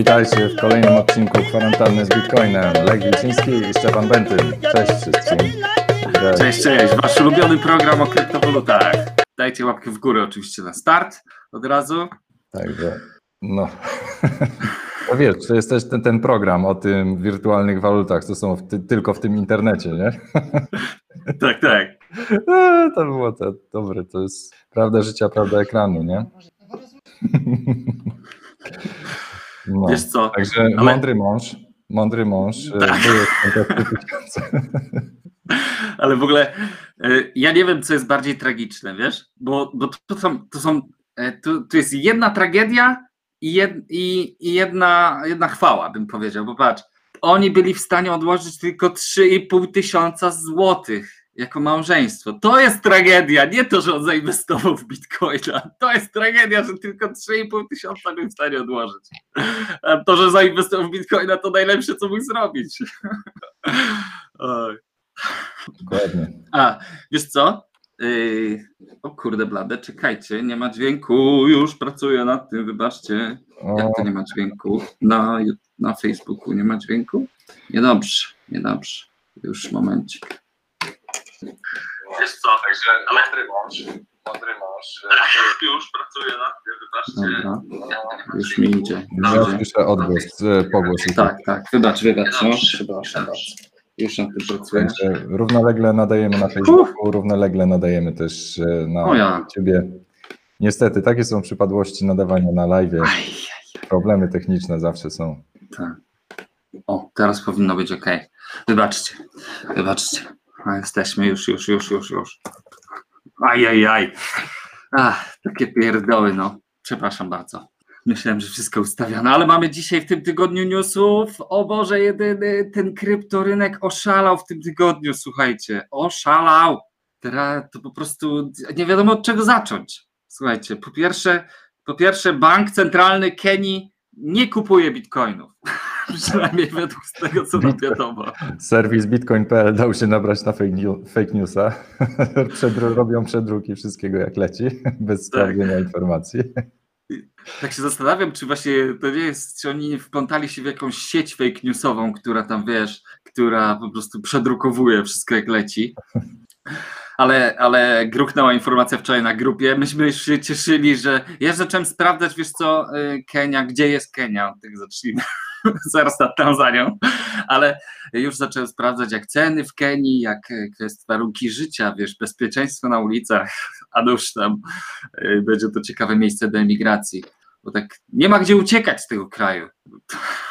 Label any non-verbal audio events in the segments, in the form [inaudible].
Witajcie, w kolejnym odcinku Kwarantanny z Bitcoinem. Lech Wilczyński i Szczepan Bentyn. Cześć wszystkim. Cześć, cześć. Wasz ulubiony program o kryptowalutach. Dajcie łapkę w górę oczywiście na start od razu. Także, no. No wiesz, to jest też ten, ten program o tym wirtualnych walutach, co są w ty, tylko w tym internecie, nie? [laughs] Tak, tak. To było to dobre, to jest prawda życia, prawda ekranu, nie? No. Wiesz co? Także ale... mądry mąż, mądry mąż, tak. Ale w ogóle ja nie wiem, co jest bardziej tragiczne, wiesz? Bo, bo to, są, to są, to, to jest jedna tragedia i, jed, i, i jedna, jedna chwała, bym powiedział, bo patrz, oni byli w stanie odłożyć tylko 3,5 tysiąca złotych jako małżeństwo. To jest tragedia, nie to, że on zainwestował w bitcoina. To jest tragedia, że tylko 3,5 tysiąca był w stanie odłożyć. A to, że zainwestował w bitcoina, to najlepsze, co mógł zrobić. [laughs] Dokładnie. A, wiesz co? Yy, o kurde blade, czekajcie, nie ma dźwięku, już pracuję nad tym, wybaczcie. Jak to nie ma dźwięku? Na, na Facebooku nie ma dźwięku? Niedobrze, niedobrze. Już momencik. Wiesz co, także mądry mąż, mądry mąż. Już pracuję nad tym, wybaczcie. Dobra, już mi idzie. Słyszę odgłos, e, pogłos. Tak, tak, wybacz, wybacz, no, przepraszam bardzo. Już nad tym pracuję. Równolegle nadajemy na Facebooku, równolegle nadajemy też e, na ja. Ciebie. Niestety, takie są przypadłości nadawania na live. Problemy techniczne zawsze są. Tak. O, teraz powinno być ok. Wybaczcie, wybaczcie. A jesteśmy już, już, już, już, już. Ajajaj. Ach, takie pierdoły, no. Przepraszam bardzo. Myślałem, że wszystko ustawione, ale mamy dzisiaj w tym tygodniu newsów. O Boże, jedyny ten kryptorynek oszalał w tym tygodniu, słuchajcie. Oszalał. Teraz to po prostu nie wiadomo od czego zacząć. Słuchajcie, po pierwsze, po pierwsze bank centralny Kenii nie kupuje bitcoinów. Przynajmniej według tego, co nam wiadomo. Serwis bitcoin.pl dał się nabrać na fake, news, fake newsa. [laughs] Przedru, robią przedruki wszystkiego jak leci, [laughs] bez tak. sprawdzenia informacji. Tak się zastanawiam, czy właśnie to nie jest, czy oni wplątali się w jakąś sieć fake newsową, która tam wiesz, która po prostu przedrukowuje wszystko jak leci ale, ale gruchnęła informacja wczoraj na grupie. Myśmy się cieszyli, że ja zacząłem sprawdzać, wiesz co, y, Kenia, gdzie jest Kenia, tak zacznijmy, [laughs] zaraz nad Tanzanią, ale już zacząłem sprawdzać, jak ceny w Kenii, jak jest warunki życia, wiesz, bezpieczeństwo na ulicach, [laughs] a już tam y, będzie to ciekawe miejsce do emigracji, bo tak nie ma gdzie uciekać z tego kraju.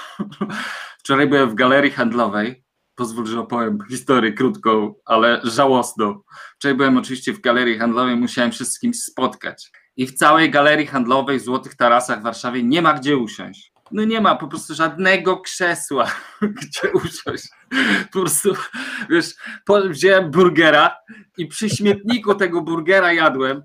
[laughs] Wczoraj byłem w galerii handlowej, pozwól, że opowiem historię krótką, ale żałosną. Wczoraj byłem oczywiście w galerii handlowej, musiałem się z kimś spotkać. I w całej galerii handlowej w Złotych Tarasach w Warszawie nie ma gdzie usiąść. No nie ma po prostu żadnego krzesła, [laughs] gdzie usiąść. Po prostu, wiesz, wziąłem burgera i przy śmietniku tego burgera jadłem.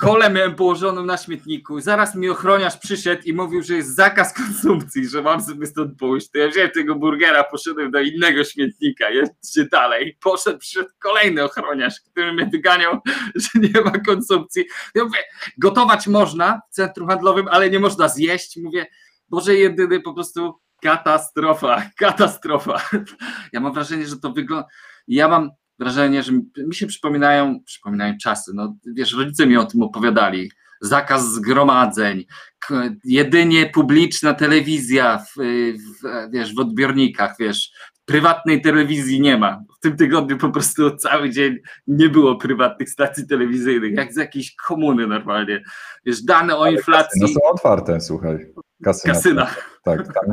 Kole miałem położoną na śmietniku. Zaraz mi ochroniarz przyszedł i mówił, że jest zakaz konsumpcji, że mam sobie stąd pójść. To ja wziąłem tego burgera, poszedłem do innego śmietnika, jedźcie dalej. Poszedł, przyszedł kolejny ochroniarz, który mnie wyganiał, że nie ma konsumpcji. Ja mówię, gotować można w centrum handlowym, ale nie można zjeść. Mówię, Boże jedyny po prostu katastrofa, [laughs] katastrofa. Ja mam wrażenie, że to wygląda. Ja mam wrażenie, że mi się przypominają, przypominają czasy. No, wiesz, rodzice mi o tym opowiadali. Zakaz zgromadzeń, jedynie publiczna telewizja w, w, wiesz, w odbiornikach, wiesz, prywatnej telewizji nie ma. W tym tygodniu po prostu cały dzień nie było prywatnych stacji telewizyjnych, jak z jakiejś komuny normalnie. Wiesz, dane o inflacji. No są otwarte, słuchaj. Kasyna. Kasyna. Tak, tak,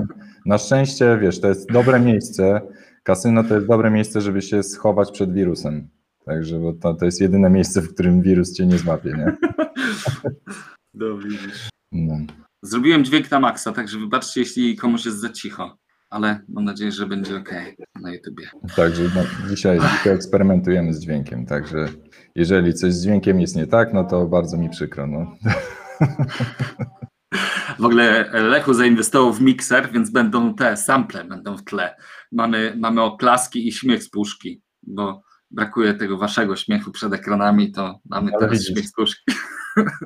na szczęście, wiesz, to jest dobre miejsce. Kasyno to jest dobre miejsce, żeby się schować przed wirusem. Także bo to, to jest jedyne miejsce, w którym wirus cię nie złapie, nie? [laughs] No widzisz. No. Zrobiłem dźwięk na maksa, także wybaczcie, jeśli komuś jest za cicho, ale mam nadzieję, że będzie ok na YouTubie. Także no, dzisiaj, dzisiaj eksperymentujemy z dźwiękiem, także jeżeli coś z dźwiękiem jest nie tak, no to bardzo mi przykro. No. [laughs] W ogóle Lechu zainwestował w mikser, więc będą te sample będą w tle. Mamy, mamy oklaski i śmiech z puszki, bo brakuje tego waszego śmiechu przed ekranami, to mamy Ale teraz widzisz. śmiech z puszki.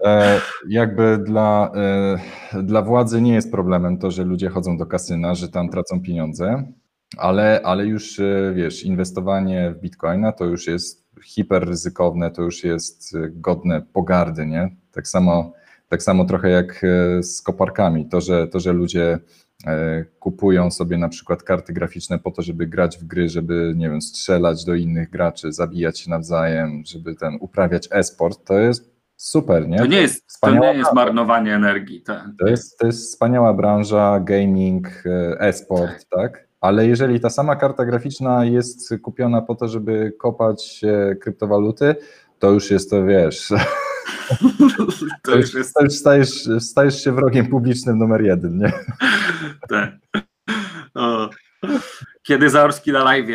E, jakby dla, e, dla władzy nie jest problemem to, że ludzie chodzą do kasyna, że tam tracą pieniądze, ale, ale już e, wiesz, inwestowanie w bitcoina to już jest hiperryzykowne, to już jest godne pogardy, nie? Tak samo, tak samo trochę jak z koparkami. To, że, to, że ludzie E, kupują sobie na przykład karty graficzne po to, żeby grać w gry, żeby, nie wiem, strzelać do innych graczy, zabijać się nawzajem, żeby ten uprawiać e-sport, to jest super, nie? To nie jest, to nie jest marnowanie energii. Tak. To, jest, to jest wspaniała branża, gaming, e, e-sport, tak. tak? Ale jeżeli ta sama karta graficzna jest kupiona po to, żeby kopać kryptowaluty, to już jest to, wiesz, [laughs] [laughs] to już, jest... to już stajesz, stajesz się wrogiem publicznym numer jeden, nie? Tak. O. Kiedy Zaorski na live?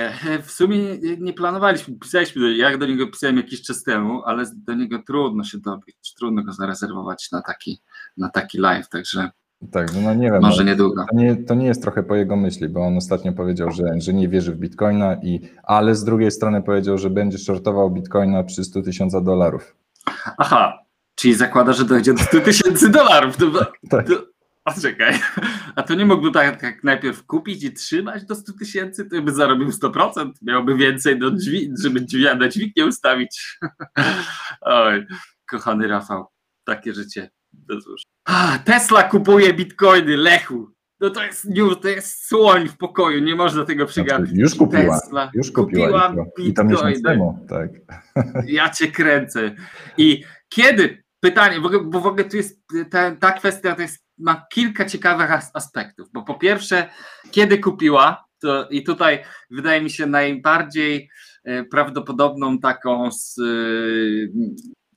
W sumie nie planowaliśmy, pisaliśmy, jak do niego pisałem jakiś czas temu, ale do niego trudno się dobić, trudno go zarezerwować na taki, na taki live, także tak, no nie wiem. Może niedługo. To nie, to nie jest trochę po jego myśli, bo on ostatnio powiedział, że, że nie wierzy w bitcoina, i, ale z drugiej strony powiedział, że będzie shortował bitcoina przy 100 tysiąca dolarów. Aha, Czyli zakłada, że dojdzie do 100 tysięcy dolarów. To, tak. to, a czekaj, a to nie mógłby tak, tak najpierw kupić i trzymać do 100 tysięcy, to by zarobił 100%, miałby więcej do drzwi, żeby drzwi na dźwignię ustawić. [laughs] Oj, kochany Rafał, takie życie. Tesla kupuje bitcoiny, Lechu. No to jest news, to jest słoń w pokoju, nie można tego przegapić. Znaczy, już kupiła, Tesla, już kupiła. kupiła I to miesiąc temu, tak. [laughs] Ja cię kręcę. I kiedy pytanie, bo w ogóle tu jest ta, ta kwestia to jest, ma kilka ciekawych aspektów, bo po pierwsze, kiedy kupiła, to i tutaj wydaje mi się najbardziej e, prawdopodobną taką, z,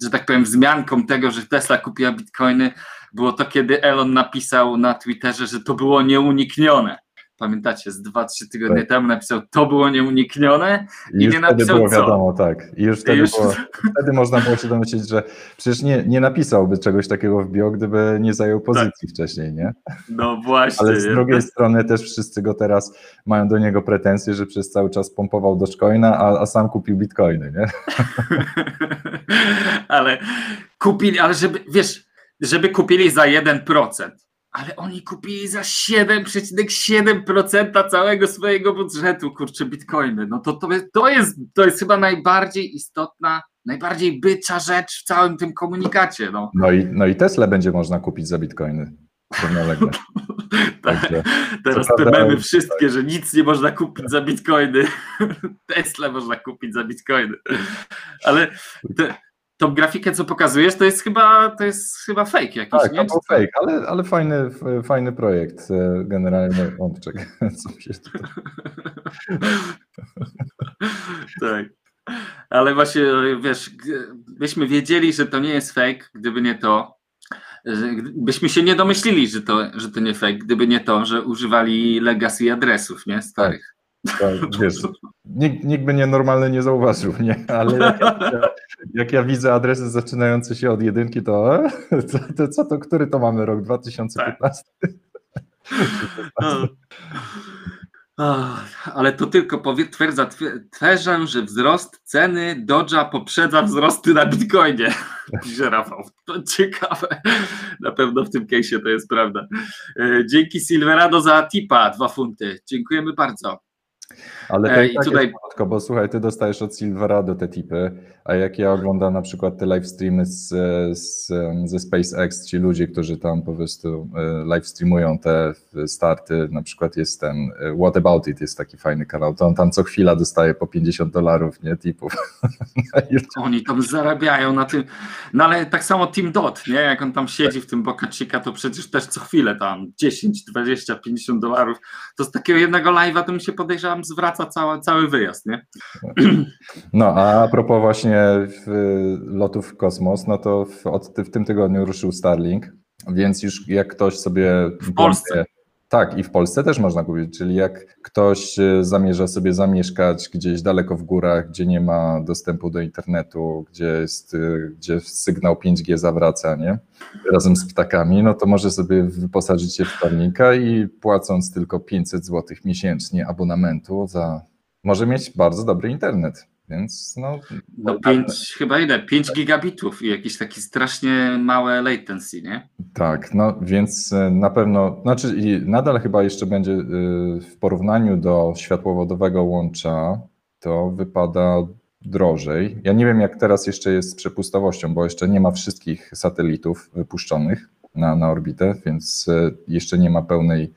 że tak powiem, wzmianką tego, że Tesla kupiła bitcoiny, było to, kiedy Elon napisał na Twitterze, że to było nieuniknione pamiętacie, z 2-3 tygodnie tak. temu napisał, to było nieuniknione i, I nie napisał było co. wiadomo, tak. I już wtedy, już... Było, wtedy można było się domyślić, że przecież nie, nie napisałby czegoś takiego w bio, gdyby nie zajął pozycji tak. wcześniej, nie? No właśnie. Ale z drugiej strony też wszyscy go teraz mają do niego pretensje, że przez cały czas pompował Dogecoina, a, a sam kupił bitcoiny, nie? [laughs] ale kupili, ale żeby, wiesz, żeby kupili za 1%, ale oni kupili za 7,7% całego swojego budżetu, kurczę, bitcoiny. No to, to, jest, to, jest, to jest chyba najbardziej istotna, najbardziej bycza rzecz w całym tym komunikacie. No, no, i, no i Tesla będzie można kupić za bitcoiny. [laughs] tak, teraz te memy wszystkie, tak. że nic nie można kupić za bitcoiny. [laughs] Tesla można kupić za bitcoiny. Ale te, tą grafikę, co pokazujesz, to jest chyba, to jest chyba fake jakiś, tak, nie? to fake, ale, ale fajny, fajny projekt e, generalnie. O, czekaj, [laughs] co się [laughs] Tak. Ale właśnie, wiesz, byśmy wiedzieli, że to nie jest fake, gdyby nie to, byśmy się nie domyślili, że to, że to nie fake, gdyby nie to, że używali legacy adresów, nie? Starych. Tak. Tak, wiesz, [laughs] nikt, nikt by nie normalny nie zauważył, nie? Ale jak ja, widzę adresy zaczynające się od jedynki, to, to, to co to, który to mamy rok? 2015? Tak. Ale to tylko potwierdza twerzę, że wzrost ceny Dodge'a poprzedza wzrosty na Bitcoinie. [laughs] Pisze Rafał. To ciekawe. Na pewno w tym case'ie to jest prawda. E, dzięki Silverado za tipa, dwa funty. Dziękujemy bardzo. Ale to i tak tutaj... jest bo słuchaj, ty dostajesz od Silverado te tipy, a jak ja oglądam na przykład te live streamy z, z, ze SpaceX, ci ludzie, którzy tam po prostu e, live streamują te starty, na przykład jest ten e, What About It, jest taki fajny kanał, to on tam co chwila dostaje po 50 dolarów, nie, tipów. [laughs] Oni tam zarabiają na tym, no ale tak samo Team Dot, nie, jak on tam siedzi w tym Boca Chica, to przecież też co chwilę tam 10, 20, 50 dolarów, to z takiego jednego live'a to mi się podejrzewam zwraca cały, cały wyjazd, nie? No, a propos właśnie lotów w kosmos, no to w, od, w tym tygodniu ruszył Starlink, więc już jak ktoś sobie... W Polsce. Tak, i w Polsce też można kupić, czyli jak ktoś e, zamierza sobie zamieszkać gdzieś daleko w górach, gdzie nie ma dostępu do internetu, gdzie, jest, e, gdzie sygnał 5G zawraca, nie? Razem z ptakami, no to może sobie wyposażyć się w Starlinka i płacąc tylko 500 zł miesięcznie abonamentu za, może mieć bardzo dobry internet Więc no. No 5, chyba ile? 5 gigabitów i jakieś takie strasznie małe latency, nie? Tak, no więc e, na pewno, znaczy nadal chyba jeszcze będzie e, w porównaniu do światłowodowego łącza, to wypada drożej. Ja nie wiem, jak teraz jeszcze jest z przepustowością, bo jeszcze nie ma wszystkich satelitów wypuszczonych na, na orbitę, więc e, jeszcze nie ma pełnej,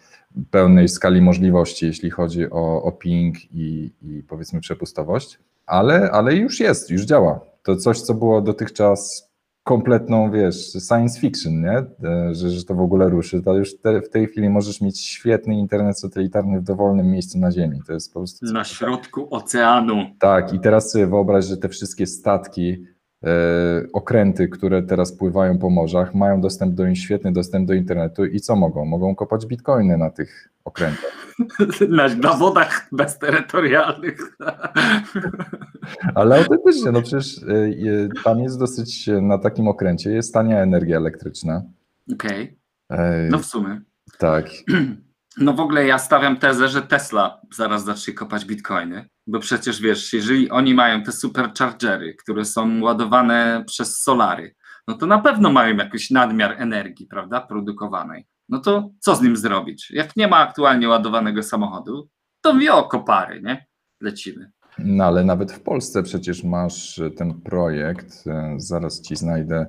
pełnej skali możliwości, jeśli chodzi o, o ping i, i powiedzmy przepustowość, ale, ale już jest, już działa. To coś, co było dotychczas kompletną, wiesz, science fiction, nie? E, że, że to w ogóle ruszy, to już te, w tej chwili możesz mieć świetny internet satelitarny w dowolnym miejscu na Ziemi. To jest po prostu... Na środku oceanu. Tak, i teraz sobie wyobraź, że te wszystkie statki, e, okręty, które teraz pływają po morzach, mają dostęp do, świetny dostęp do internetu i co mogą? Mogą kopać bitcoiny na tych okrętach. [laughs] Na, na wodach bezterytorialnych. Ale autentycznie, no przecież y, y, tam jest dosyć, na takim okręcie jest tania energia elektryczna. Okej. Okay. No w sumie. Tak. [clears throat] No w ogóle ja stawiam tezę, że Tesla zaraz zacznie kopać bitcoiny, bo przecież wiesz, jeżeli oni mają te superchargery, które są ładowane przez solary, no to na pewno mają jakiś nadmiar energii, prawda, produkowanej no to co z nim zrobić? Jak nie ma aktualnie ładowanego samochodu, to wio kopary, nie? Lecimy. No ale nawet w Polsce przecież masz ten projekt, e, zaraz ci znajdę,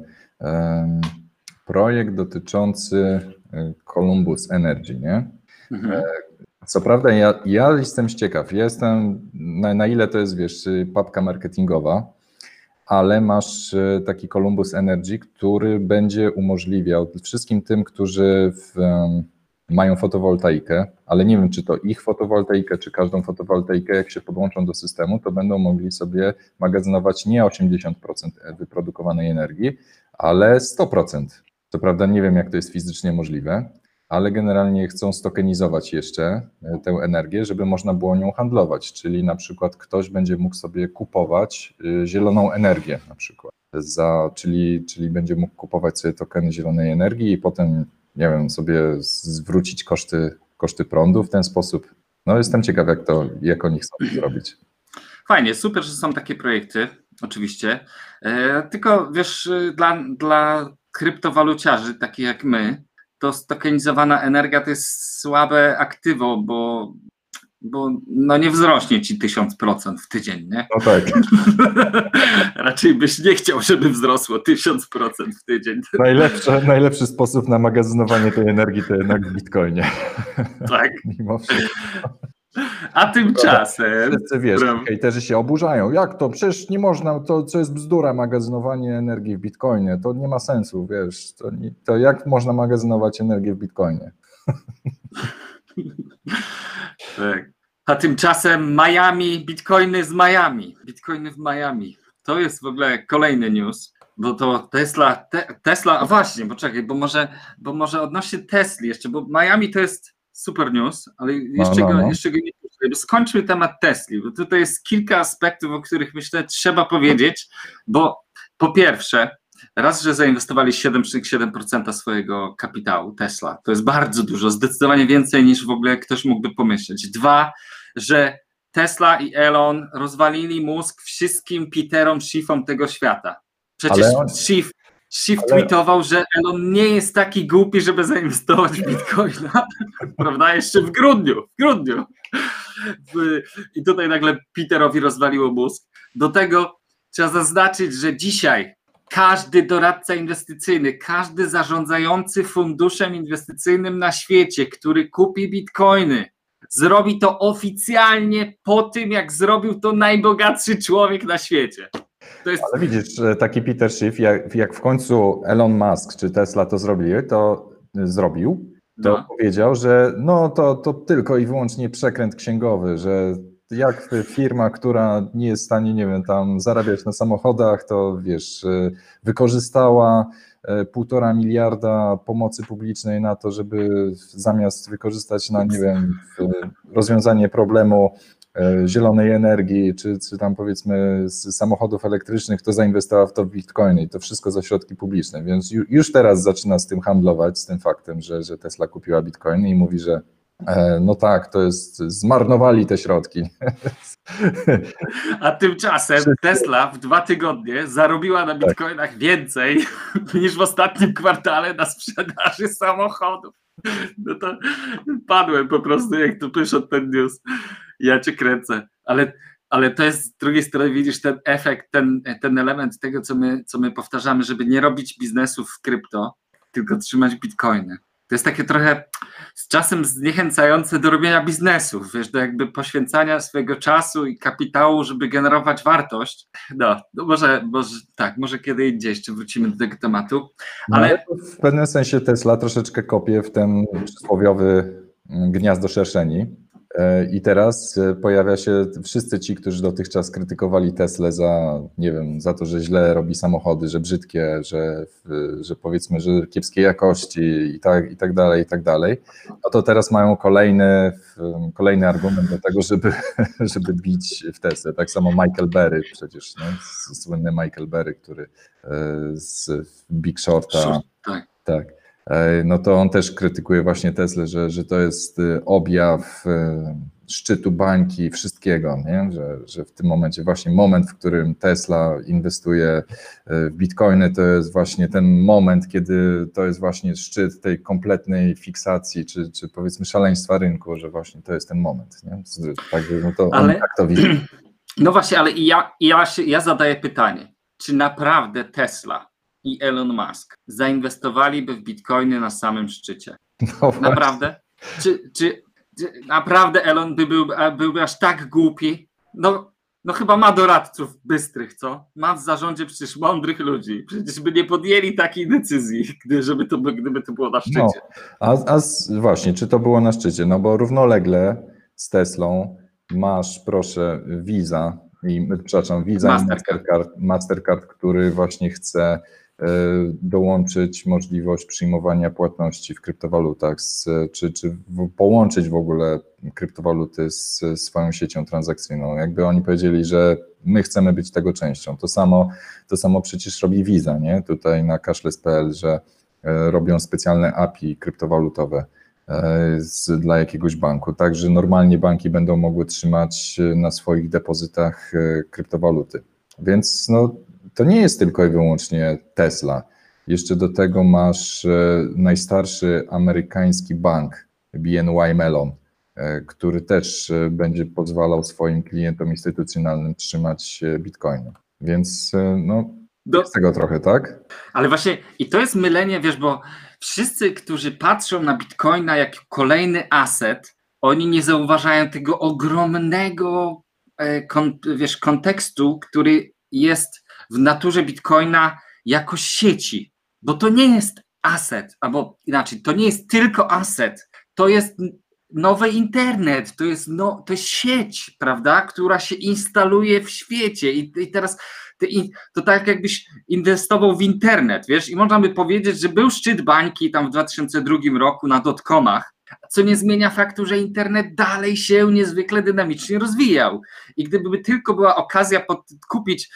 projekt dotyczący e, Columbus Energy, nie? Mhm. E, co prawda ja, ja jestem ciekaw, ja jestem, na, na ile to jest, wiesz, papka marketingowa, ale masz e, taki Columbus Energy, który będzie umożliwiał wszystkim tym, którzy w, mają fotowoltaikę, ale nie wiem, czy to ich fotowoltaikę, czy każdą fotowoltaikę, jak się podłączą do systemu, to będą mogli sobie magazynować nie 80% wyprodukowanej energii, ale 100%. Co prawda nie wiem, jak to jest fizycznie możliwe, ale generalnie chcą stokenizować jeszcze e, tę energię, żeby można było nią handlować, czyli na przykład ktoś będzie mógł sobie kupować e, zieloną energię na przykład, za, czyli, czyli będzie mógł kupować sobie tokeny zielonej energii i potem, nie wiem, sobie zwrócić koszty, koszty prądu w ten sposób. No jestem ciekaw, jak to, jak oni chcą to zrobić. Fajnie, super, że są takie projekty, oczywiście. E, tylko wiesz, dla, dla kryptowaluciarzy, takich jak my, to stokenizowana energia to jest słabe aktywo, bo, bo no nie wzrośnie ci 1000% w tydzień, nie? No tak. [laughs] Raczej byś nie chciał, żeby wzrosło 1000% w tydzień. Najlepszy, najlepszy sposób na magazynowanie tej energii to jednak w bitcoinie. Tak. [laughs] Mimo wszystko. A tymczasem. Wszyscy wiesz, hejterzy się oburzają. Jak to? Przecież nie można, to co jest bzdura, magazynowanie energii w bitcoinie. To nie ma sensu, wiesz. To, nie, to jak można magazynować energię w bitcoinie? [laughs] tak. A tymczasem Miami, bitcoiny z Miami. Bitcoiny w Miami. To jest w ogóle kolejny news, bo to Tesla, te, Tesla, a właśnie, poczekaj, bo może, bo może odnośnie Tesli jeszcze, bo Miami to jest super news, ale jeszcze, no, no, no. Go, jeszcze go nie skończmy temat Tesli, bo tutaj jest kilka aspektów, o których myślę trzeba powiedzieć, bo po pierwsze, raz, że zainwestowali 7,7% swojego kapitału Tesla, to jest bardzo dużo, zdecydowanie więcej niż w ogóle ktoś mógłby pomyśleć. Dwa, że Tesla i Elon rozwalili mózg wszystkim Peterom Schiffom tego świata. Przecież on... Schiff Schiff Ale... tweetował, że Elon nie jest taki głupi, żeby zainwestować w Bitcoina, [laughs] prawda? Jeszcze w grudniu, w grudniu. I tutaj nagle Peterowi rozwaliło mózg. Do tego trzeba zaznaczyć, że dzisiaj każdy doradca inwestycyjny, każdy zarządzający funduszem inwestycyjnym na świecie, który kupi bitcoiny, zrobi to oficjalnie po tym, jak zrobił to najbogatszy człowiek na świecie. Jest... Ale widzisz, taki Peter Schiff, jak, jak, w końcu Elon Musk czy Tesla to zrobili, to zrobił, to no. powiedział, że no to, to tylko i wyłącznie przekręt księgowy, że jak firma, która nie jest w stanie, nie wiem, tam zarabiać na samochodach, to wiesz, wykorzystała e, półtora miliarda pomocy publicznej na to, żeby zamiast wykorzystać na, nie wiem, rozwiązanie problemu zielonej energii, czy, czy tam powiedzmy z samochodów elektrycznych, to zainwestowała w to w bitcoiny i to wszystko za środki publiczne, więc już teraz zaczyna z tym handlować, z tym faktem, że, że Tesla kupiła bitcoiny i mówi, że E, no tak, to jest, zmarnowali te środki. A tymczasem Tesla w dwa tygodnie zarobiła na tak. bitcoinach więcej [laughs] niż w ostatnim kwartale na sprzedaży samochodów. No to padłem po prostu, jak tu pisze ten news. Ja cię kręcę. Ale, ale to jest z drugiej strony, widzisz ten efekt, ten, ten element tego, co my, co my powtarzamy, żeby nie robić biznesów w krypto, tylko trzymać bitcoiny. To jest takie trochę z czasem zniechęcające do robienia biznesów, wiesz, do jakby poświęcania swojego czasu i kapitału, żeby generować wartość. No, no może, może tak, może kiedy indziej jeszcze wrócimy do tego tematu, no, ale... No, w pewnym sensie Tesla troszeczkę kopie w ten przysłowiowy gniazdo szerszeni, I teraz e, pojawia się wszyscy ci, którzy dotychczas krytykowali Tesla za, nie wiem, za to, że źle robi samochody, że brzydkie, że, że powiedzmy, że kiepskiej jakości i tak, i tak dalej, i tak dalej. No to teraz mają kolejny, kolejny argument do tego, żeby, [laughs] żeby bić w Tesla. Tak samo Michael Berry przecież, nie? słynny Michael Berry, który e, z Big Shorta. Tak. tak E, no to on też krytykuje właśnie Tesla, że, że to jest y, objaw y, szczytu bańki, wszystkiego, nie? Że, że w tym momencie właśnie moment, w którym Tesla inwestuje y, w bitcoiny, to jest właśnie ten moment, kiedy to jest właśnie szczyt tej kompletnej fiksacji, czy, czy powiedzmy szaleństwa rynku, że właśnie to jest ten moment. Nie? Także no to ale, tak to widzi. [clears throat] No właśnie, ale ja, ja, się, ja zadaję pytanie, czy naprawdę Tesla i Elon Musk zainwestowaliby w bitcoiny na samym szczycie. No naprawdę? Czy, czy, czy, naprawdę Elon by był, byłby aż tak głupi? No, no chyba ma doradców bystrych, co? Ma w zarządzie przecież mądrych ludzi. Przecież by nie podjęli takiej decyzji, [laughs] gdy, żeby to, gdyby to było na szczycie. No, a, a właśnie, czy to było na szczycie? No bo równolegle z Teslą masz, proszę, Visa, i, przepraszam, Visa Mastercard. Mastercard, Mastercard, który właśnie chce dołączyć możliwość przyjmowania płatności w kryptowalutach, z, czy, czy połączyć w ogóle kryptowaluty z swoją siecią transakcyjną. Jakby oni powiedzieli, że my chcemy być tego częścią. To samo, to samo przecież robi Visa, nie? Tutaj na cashless.pl, że e, robią specjalne API kryptowalutowe e, z, dla jakiegoś banku. Także normalnie banki będą mogły trzymać na swoich depozytach kryptowaluty. Więc no, to nie jest tylko i wyłącznie Tesla. Jeszcze do tego masz e, najstarszy amerykański bank, BNY Mellon, e, który też e, będzie pozwalał swoim klientom instytucjonalnym trzymać bitcoiny. Więc no, do... jest tego trochę, tak? Ale właśnie i to jest mylenie, wiesz, bo wszyscy, którzy patrzą na bitcoina jak kolejny aset, oni nie zauważają tego ogromnego wiesz, kontekstu, który jest w naturze Bitcoina jako sieci, bo to nie jest aset, albo inaczej, to nie jest tylko aset, to jest nowy internet, to jest, no, to jest sieć, prawda, która się instaluje w świecie. I, i teraz ty, to tak jakbyś inwestował w internet, wiesz, i można by powiedzieć, że był szczyt bańki tam w 2002 roku na dotcomach, co nie zmienia faktu, że internet dalej się niezwykle dynamicznie rozwijał. I gdyby tylko była okazja pod, kupić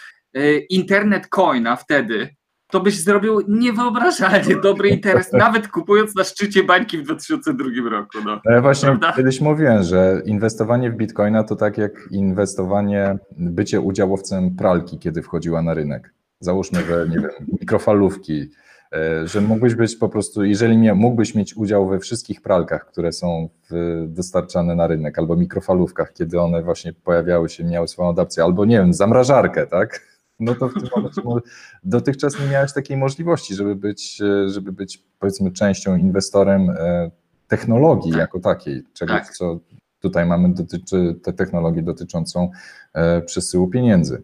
internet coina wtedy, to byś zrobił niewyobrażalnie [laughs] dobry interes, nawet kupując na szczycie bańki w 2002 roku. No. Ja właśnie Prawda? kiedyś mówiłem, że inwestowanie w bitcoina to tak jak inwestowanie, bycie udziałowcem pralki, kiedy wchodziła na rynek. Załóżmy, że nie wiem, mikrofalówki, e, że mógłbyś być po prostu, jeżeli mógłbyś mieć udział we wszystkich pralkach, które są w, dostarczane na rynek, albo mikrofalówkach, kiedy one właśnie pojawiały się, miały swoją adapcję, albo nie wiem, zamrażarkę, tak? No to w tym momencie [laughs] dotychczas nie miałeś takiej możliwości, żeby być, e, żeby być powiedzmy częścią, inwestorem e, technologii tak. jako takiej, czegoś, tak. co tutaj mamy, dotyczy te technologii dotyczącą e, przesyłu pieniędzy.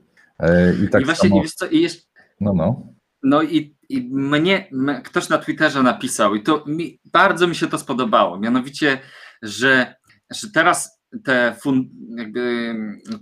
I tak I właśnie, samo, i co, i jeszcze, no, no. No i, i mnie, ktoś na Twitterze napisał, i to mi, bardzo mi się to spodobało, mianowicie, że, że teraz te,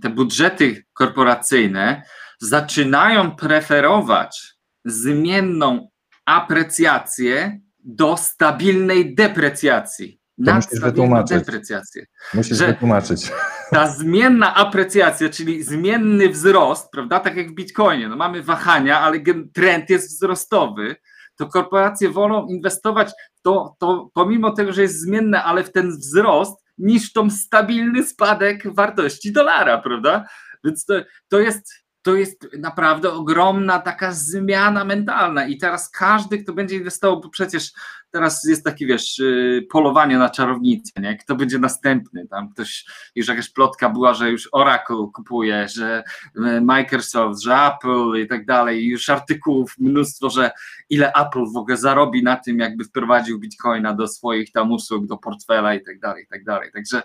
te budżety korporacyjne zaczynają preferować zmienną aprecjację do stabilnej deprecjacji. To musisz wytłumaczyć. Deprecjację. Musisz że wytłumaczyć. Ta zmienna aprecjacja, czyli zmienny wzrost, prawda, tak jak w Bitcoinie, no mamy wahania, ale trend jest wzrostowy, to korporacje wolą inwestować to, to pomimo tego, że jest zmienne, ale w ten wzrost, niż tą stabilny spadek wartości dolara, prawda? Więc to, to jest to jest naprawdę ogromna taka zmiana mentalna i teraz każdy, kto będzie inwestował, bo przecież teraz jest takie, wiesz, y, polowanie na czarownicę, nie? Kto będzie następny? Tam ktoś, już jakaś plotka była, że już Oracle kupuje, że y, Microsoft, że Apple i tak dalej, już artykułów mnóstwo, że ile Apple w ogóle zarobi na tym, jakby wprowadził Bitcoina do swoich tam usług, do portfela i tak dalej, i tak dalej. Także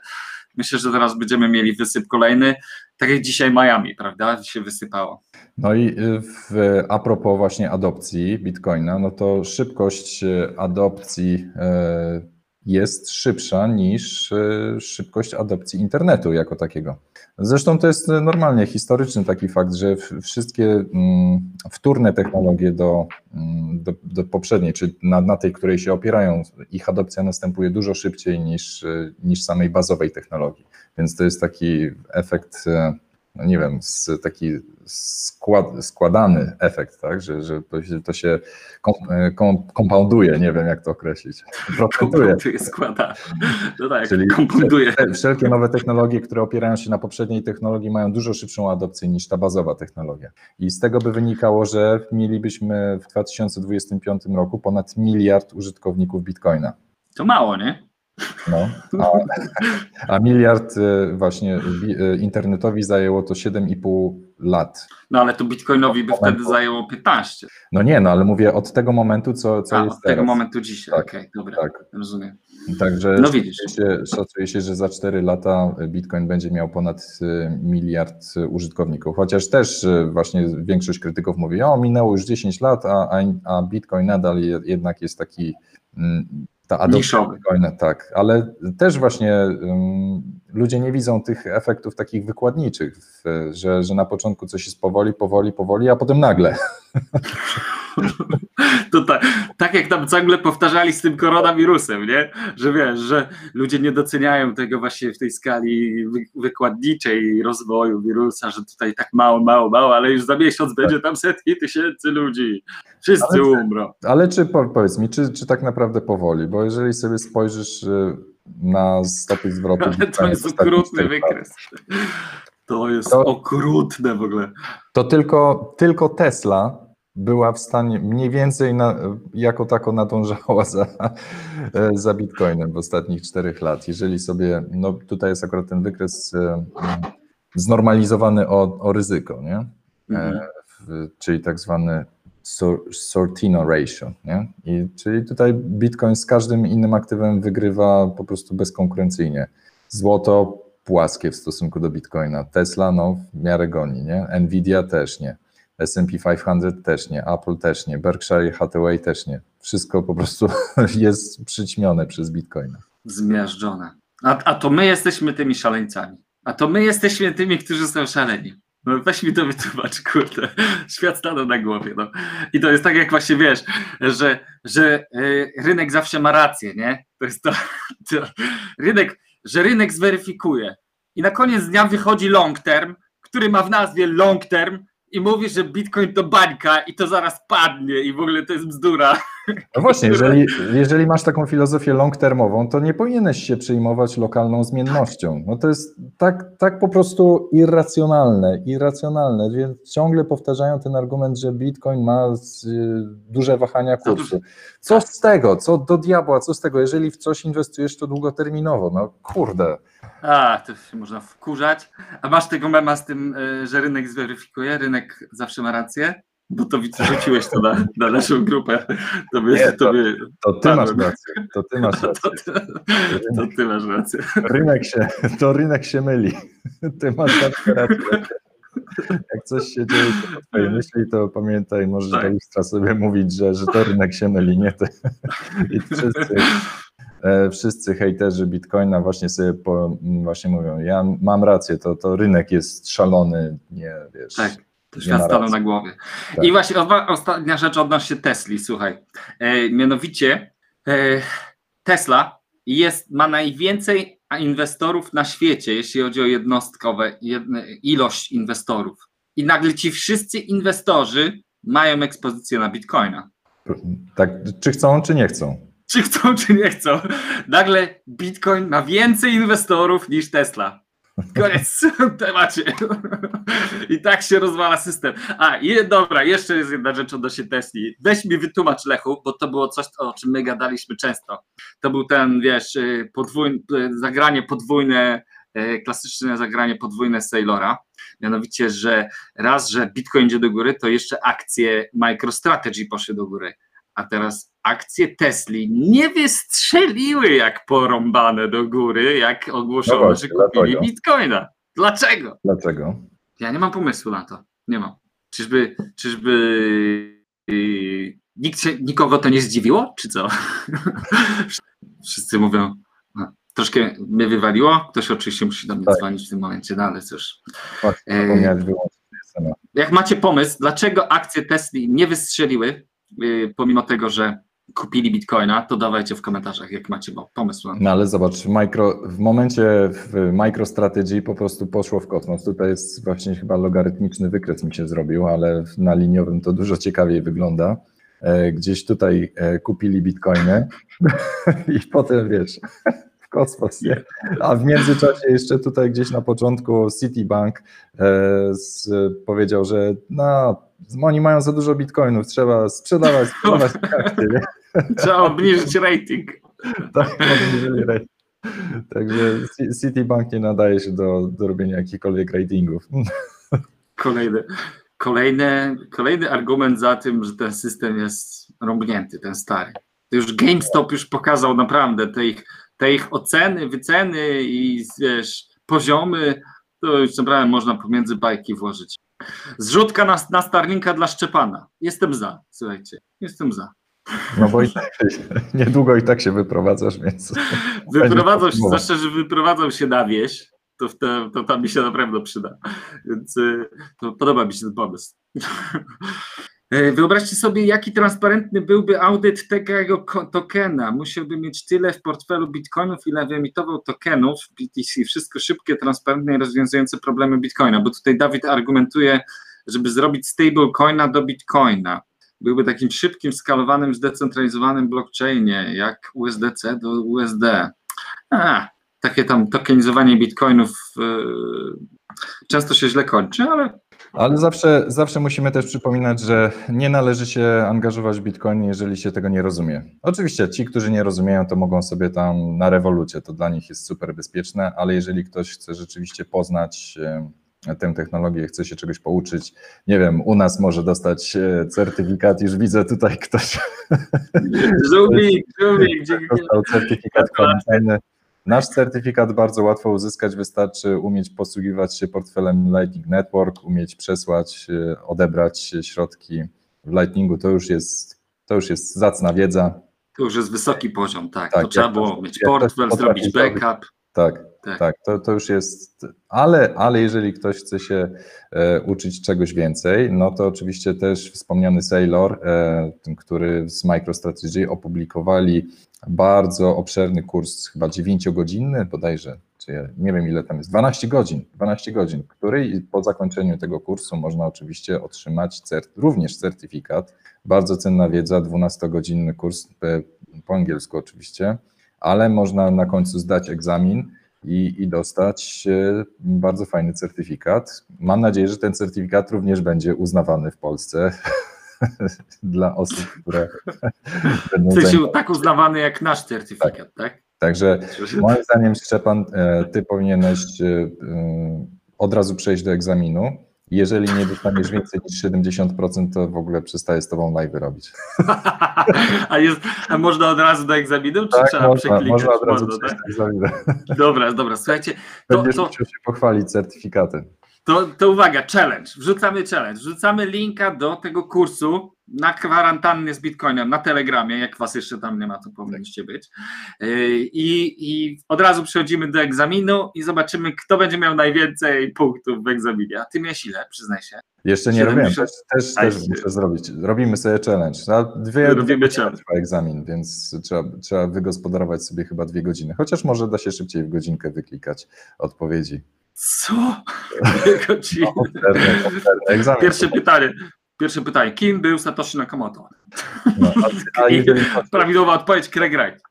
myślę, że teraz będziemy mieli wysyp kolejny tak jak dzisiaj Miami, prawda, się wysypało. No i y, w, a propos właśnie adopcji Bitcoina, no to szybkość y, adopcji y, jest szybsza niż szybkość adopcji internetu jako takiego. Zresztą to jest normalnie historyczny taki fakt, że wszystkie mm, wtórne technologie do, mm, do, do poprzedniej, czy na, na tej, której się opierają, ich adopcja następuje dużo szybciej niż, niż samej bazowej technologii. Więc to jest taki efekt, e, no nie wiem, taki skład, składany efekt, tak? że, że to się, to się e, kompounduje, nie wiem jak to określić. Kompounduje, składa. No tak, Czyli kompounduje. Wszelkie nowe technologie, które opierają się na poprzedniej technologii mają dużo szybszą adopcję niż ta bazowa technologia. I z tego by wynikało, że mielibyśmy w 2025 roku ponad miliard użytkowników Bitcoina. To mało, nie? No, a, a, miliard y, właśnie y, internetowi zajęło to 7,5 lat. No ale to bitcoinowi by momentu. wtedy zajęło 15. No nie, no ale mówię od tego momentu, co, co a, jest od tego momentu dzisiaj, tak, okej, okay, dobra, tak. rozumiem. Także no widzisz. Szacuje, się, szacuje się, że za 4 lata Bitcoin będzie miał ponad y, miliard użytkowników, chociaż też właśnie większość krytyków mówi, o minęło już 10 lat, a, a Bitcoin nadal jednak jest taki mm, ta adopcja Bitcoina, tak, ale też właśnie um, ludzie nie widzą tych efektów takich wykładniczych, że, że na początku coś jest powoli, powoli, powoli, a potem nagle. [laughs] [laughs] To tak, tak jak tam ciągle powtarzali z tym koronawirusem, nie? Że wiesz, że ludzie nie doceniają tego właśnie w tej skali wykładniczej rozwoju wirusa, że tutaj tak mało, mało, mało, ale już za miesiąc tak. będzie tam setki tysięcy ludzi. Wszyscy ale, umrą. Ale czy powiedz mi, czy, czy tak naprawdę powoli? Bo jeżeli sobie spojrzysz y, na stopy zwrotu. Ale [laughs] to jest okrutny wykres. To jest to, okrutne w ogóle. To tylko, tylko Tesla była w stanie mniej więcej na, jako tako nadążała za, [laughs] za Bitcoinem w ostatnich czterech lat. Jeżeli sobie, no tutaj jest akurat ten wykres e, znormalizowany o, o ryzyko, nie? Mhm. E, czyli tak zwany Sortino ratio, nie? I, czyli tutaj Bitcoin z każdym innym aktywem wygrywa po prostu bezkonkurencyjnie. Złoto płaskie w stosunku do Bitcoina, Tesla no w miarę goni, nie? Nvidia też nie. S&P 500 też nie, Apple też nie, Berkshire Hathaway też nie. Wszystko po prostu [laughs] jest przyćmione przez Bitcoina. Zmiażdżone. A, a to my jesteśmy tymi szaleńcami. A to my jesteśmy tymi, którzy są szaleni. No weź mi to wytłumacz, kurde. Świat stanął na głowie. No. I to jest tak, jak właśnie wiesz, że, że yy, rynek zawsze ma rację, nie? To jest to, [laughs] to, rynek, że rynek zweryfikuje. I na koniec dnia wychodzi long term, który ma w nazwie long term, i mówi, że Bitcoin to bańka i to zaraz padnie i w ogóle to jest bzdura. No właśnie, jeżeli, jeżeli masz taką filozofię long-termową, to nie powinieneś się przejmować lokalną zmiennością. No to jest tak, tak po prostu irracjonalne, irracjonalne, więc ciągle powtarzają ten argument, że Bitcoin ma duże wahania kursu. Co z tego? Co do diabła? Co z tego? Jeżeli w coś inwestujesz, to długoterminowo. No kurde. A, to się można wkurzać. A masz tego mema z tym, e, że rynek zweryfikuje, rynek zawsze ma rację? Bo to wrzuciłeś to na, na naszą grupę. To, by, Nie, to, to, by, to ty masz rację. To ty masz rację. To, to, to, ty masz rację. Rynek się, to rynek się myli. Ty masz rację. Jak coś się dzieje po twojej myśli, to pamiętaj, możesz tak. do lustra sobie mówić, że, że to rynek się myli, nie ty. I wszyscy, e, wszyscy hejterzy Bitcoina właśnie sobie po, właśnie mówią, ja mam rację, to, to rynek jest szalony, nie wiesz. Tak. Świat stanął na głowie. Tak. I właśnie ostatnia rzecz odnośnie Tesli, słuchaj. E, mianowicie e, Tesla jest, ma najwięcej inwestorów na świecie, jeśli chodzi o jednostkowe, jedne, ilość inwestorów. I nagle ci wszyscy inwestorzy mają ekspozycję na Bitcoina. Tak, czy chcą, czy nie chcą? Czy chcą, czy nie chcą. Nagle Bitcoin ma więcej inwestorów niż Tesla. Koniec temacie. I tak się rozwala system. A, i dobra, jeszcze jest jedna rzecz odnośnie Tesli. Weź mi wytłumacz, Lechu, bo to było coś, o czym my gadaliśmy często. To był ten, wiesz, y, podwójne, zagranie podwójne, y, klasyczne zagranie podwójne Sailora. Mianowicie, że raz, że Bitcoin idzie do góry, to jeszcze akcje MicroStrategy poszły do góry. A teraz akcje Tesli nie wystrzeliły jak porąbane do góry, jak ogłoszono, no właśnie, że kupili dlatego. bitcoina. Dlaczego? Dlaczego? Ja nie mam pomysłu na to. Nie mam. Czyżby, czyżby yy, nikt się, nikogo to nie zdziwiło, czy co? [laughs] Wszyscy mówią, no, troszkę mnie wywaliło. Ktoś oczywiście musi do mnie tak. dzwonić w tym momencie, no ale cóż. Tak, yy, jak macie pomysł, dlaczego akcje Tesli nie wystrzeliły, pomimo tego, że kupili bitcoina, to dawajcie w komentarzach, jak macie pomysł. No ale zobacz, micro, w momencie w MicroStrategy po prostu poszło w kosmos. Tutaj jest właśnie chyba logarytmiczny wykres mi się zrobił, ale na liniowym to dużo ciekawiej wygląda. E, gdzieś tutaj e, kupili bitcoiny [laughs] i potem wiesz, [laughs] w kosmos, nie? A w międzyczasie jeszcze tutaj gdzieś na początku Citibank e, powiedział, że no, oni mają za dużo bitcoinów, trzeba sprzedawać, sprzedawać [laughs] akcje? Trzeba obniżyć rating. [laughs] tak, obniżyli rating. Także Citibank nie nadaje się do, do robienia jakichkolwiek ratingów. [laughs] Kolejny, kolejny, kolejny argument za tym, że ten system jest rąbnięty, ten stary. To już GameStop już pokazał naprawdę te ich, te ich oceny, wyceny i wiesz, poziomy, to już naprawdę można pomiędzy bajki włożyć. Zrzutka na, na Starlinka dla Szczepana. Jestem za, słuchajcie, jestem za. No bo i tak, [laughs] niedługo i tak się wyprowadzasz, więc. [laughs] Wyprowadzał się, zwłaszcza, że wyprowadzał się na wieś, to, to, to tam mi się naprawdę przyda. Więc y, to podoba mi się ten pomysł. [laughs] E, wyobraźcie sobie, jaki transparentny byłby audyt tego tokena. Musiałby mieć tyle w portfelu bitcoinów, ile wyemitował tokenów BTC. Wszystko szybkie, transparentne i rozwiązujące problemy bitcoina. Bo tutaj Dawid argumentuje, żeby zrobić stablecoina do bitcoina byłby takim szybkim, skalowanym, zdecentralizowanym blockchainie, jak USDC do USD. A, takie tam tokenizowanie bitcoinów yy, często się źle kończy, ale ale zawsze, zawsze musimy też przypominać, że nie należy się angażować w Bitcoin, jeżeli się tego nie rozumie. Oczywiście ci, którzy nie rozumieją, to mogą sobie tam na rewolucie, to dla nich jest super bezpieczne, ale jeżeli ktoś chce rzeczywiście poznać tę technologię, chce się czegoś pouczyć. Nie wiem, u nas może dostać e, certyfikat, już widzę tutaj ktoś. Żółwik, [laughs] żółwik. Dostał certyfikat kwarantanny. Nasz certyfikat bardzo łatwo uzyskać, wystarczy umieć posługiwać się portfelem Lightning Network, umieć przesłać, e, odebrać środki w Lightningu, to już jest, to już jest zacna wiedza. To już jest wysoki poziom, tak. tak to trzeba było mieć portfel, zrobić backup. Tak, tak, tak, to, to już jest, ale, ale jeżeli ktoś chce się e, uczyć czegoś więcej, no to oczywiście też wspomniany Sailor, e, który z MicroStrategy opublikowali bardzo obszerny kurs, chyba 9-godzinny bodajże, czy ja nie wiem ile tam jest, 12 godzin, 12 godzin, który po zakończeniu tego kursu można oczywiście otrzymać cert, również certyfikat, bardzo cenna wiedza, 12-godzinny kurs, e, po angielsku oczywiście, ale można na końcu zdać egzamin, i, i dostać e, bardzo fajny certyfikat. Mam nadzieję, że ten certyfikat również będzie uznawany w Polsce [laughs] dla osób, które [laughs] będą. W sensie tak uznawany jak nasz certyfikat, tak? tak? Także moim zdaniem, Szczepan, e, ty powinieneś e, od razu przejść do egzaminu jeżeli nie dostaniesz więcej niż 70%, to w ogóle przestaje z tobą live robić. [laughs] a, jest, a można od razu do egzaminu, czy tak, trzeba można, przeklikać? Można od razu można, tak? egzaminu. [laughs] Dobra, dobra, słuchajcie. To, Będziesz to, musiał się pochwalić certyfikatem. To, to uwaga, challenge. Wrzucamy challenge. Wrzucamy linka do tego kursu na kwarantannę z Bitcoinem na Telegramie. Jak was jeszcze tam nie ma, to powinniście być. Yy, I, I od razu przechodzimy do egzaminu i zobaczymy, kto będzie miał najwięcej punktów w egzaminie. A ty miałeś ile, przyznaj się? Jeszcze nie robiłem, też, też, muszę zrobić. Robimy sobie challenge. Na dwie, Robimy trwa egzamin, więc trzeba, trzeba wygospodarować sobie chyba dwie godziny. Chociaż może da się szybciej w godzinkę wyklikać odpowiedzi. Co? [laughs] Dwie godziny. No, Pierwsze pytanie. Pierwsze pytanie, kim był Satoshi Nakamoto? No, a, a. [laughs] Prawidłowa odpowiedź, Craig Wright.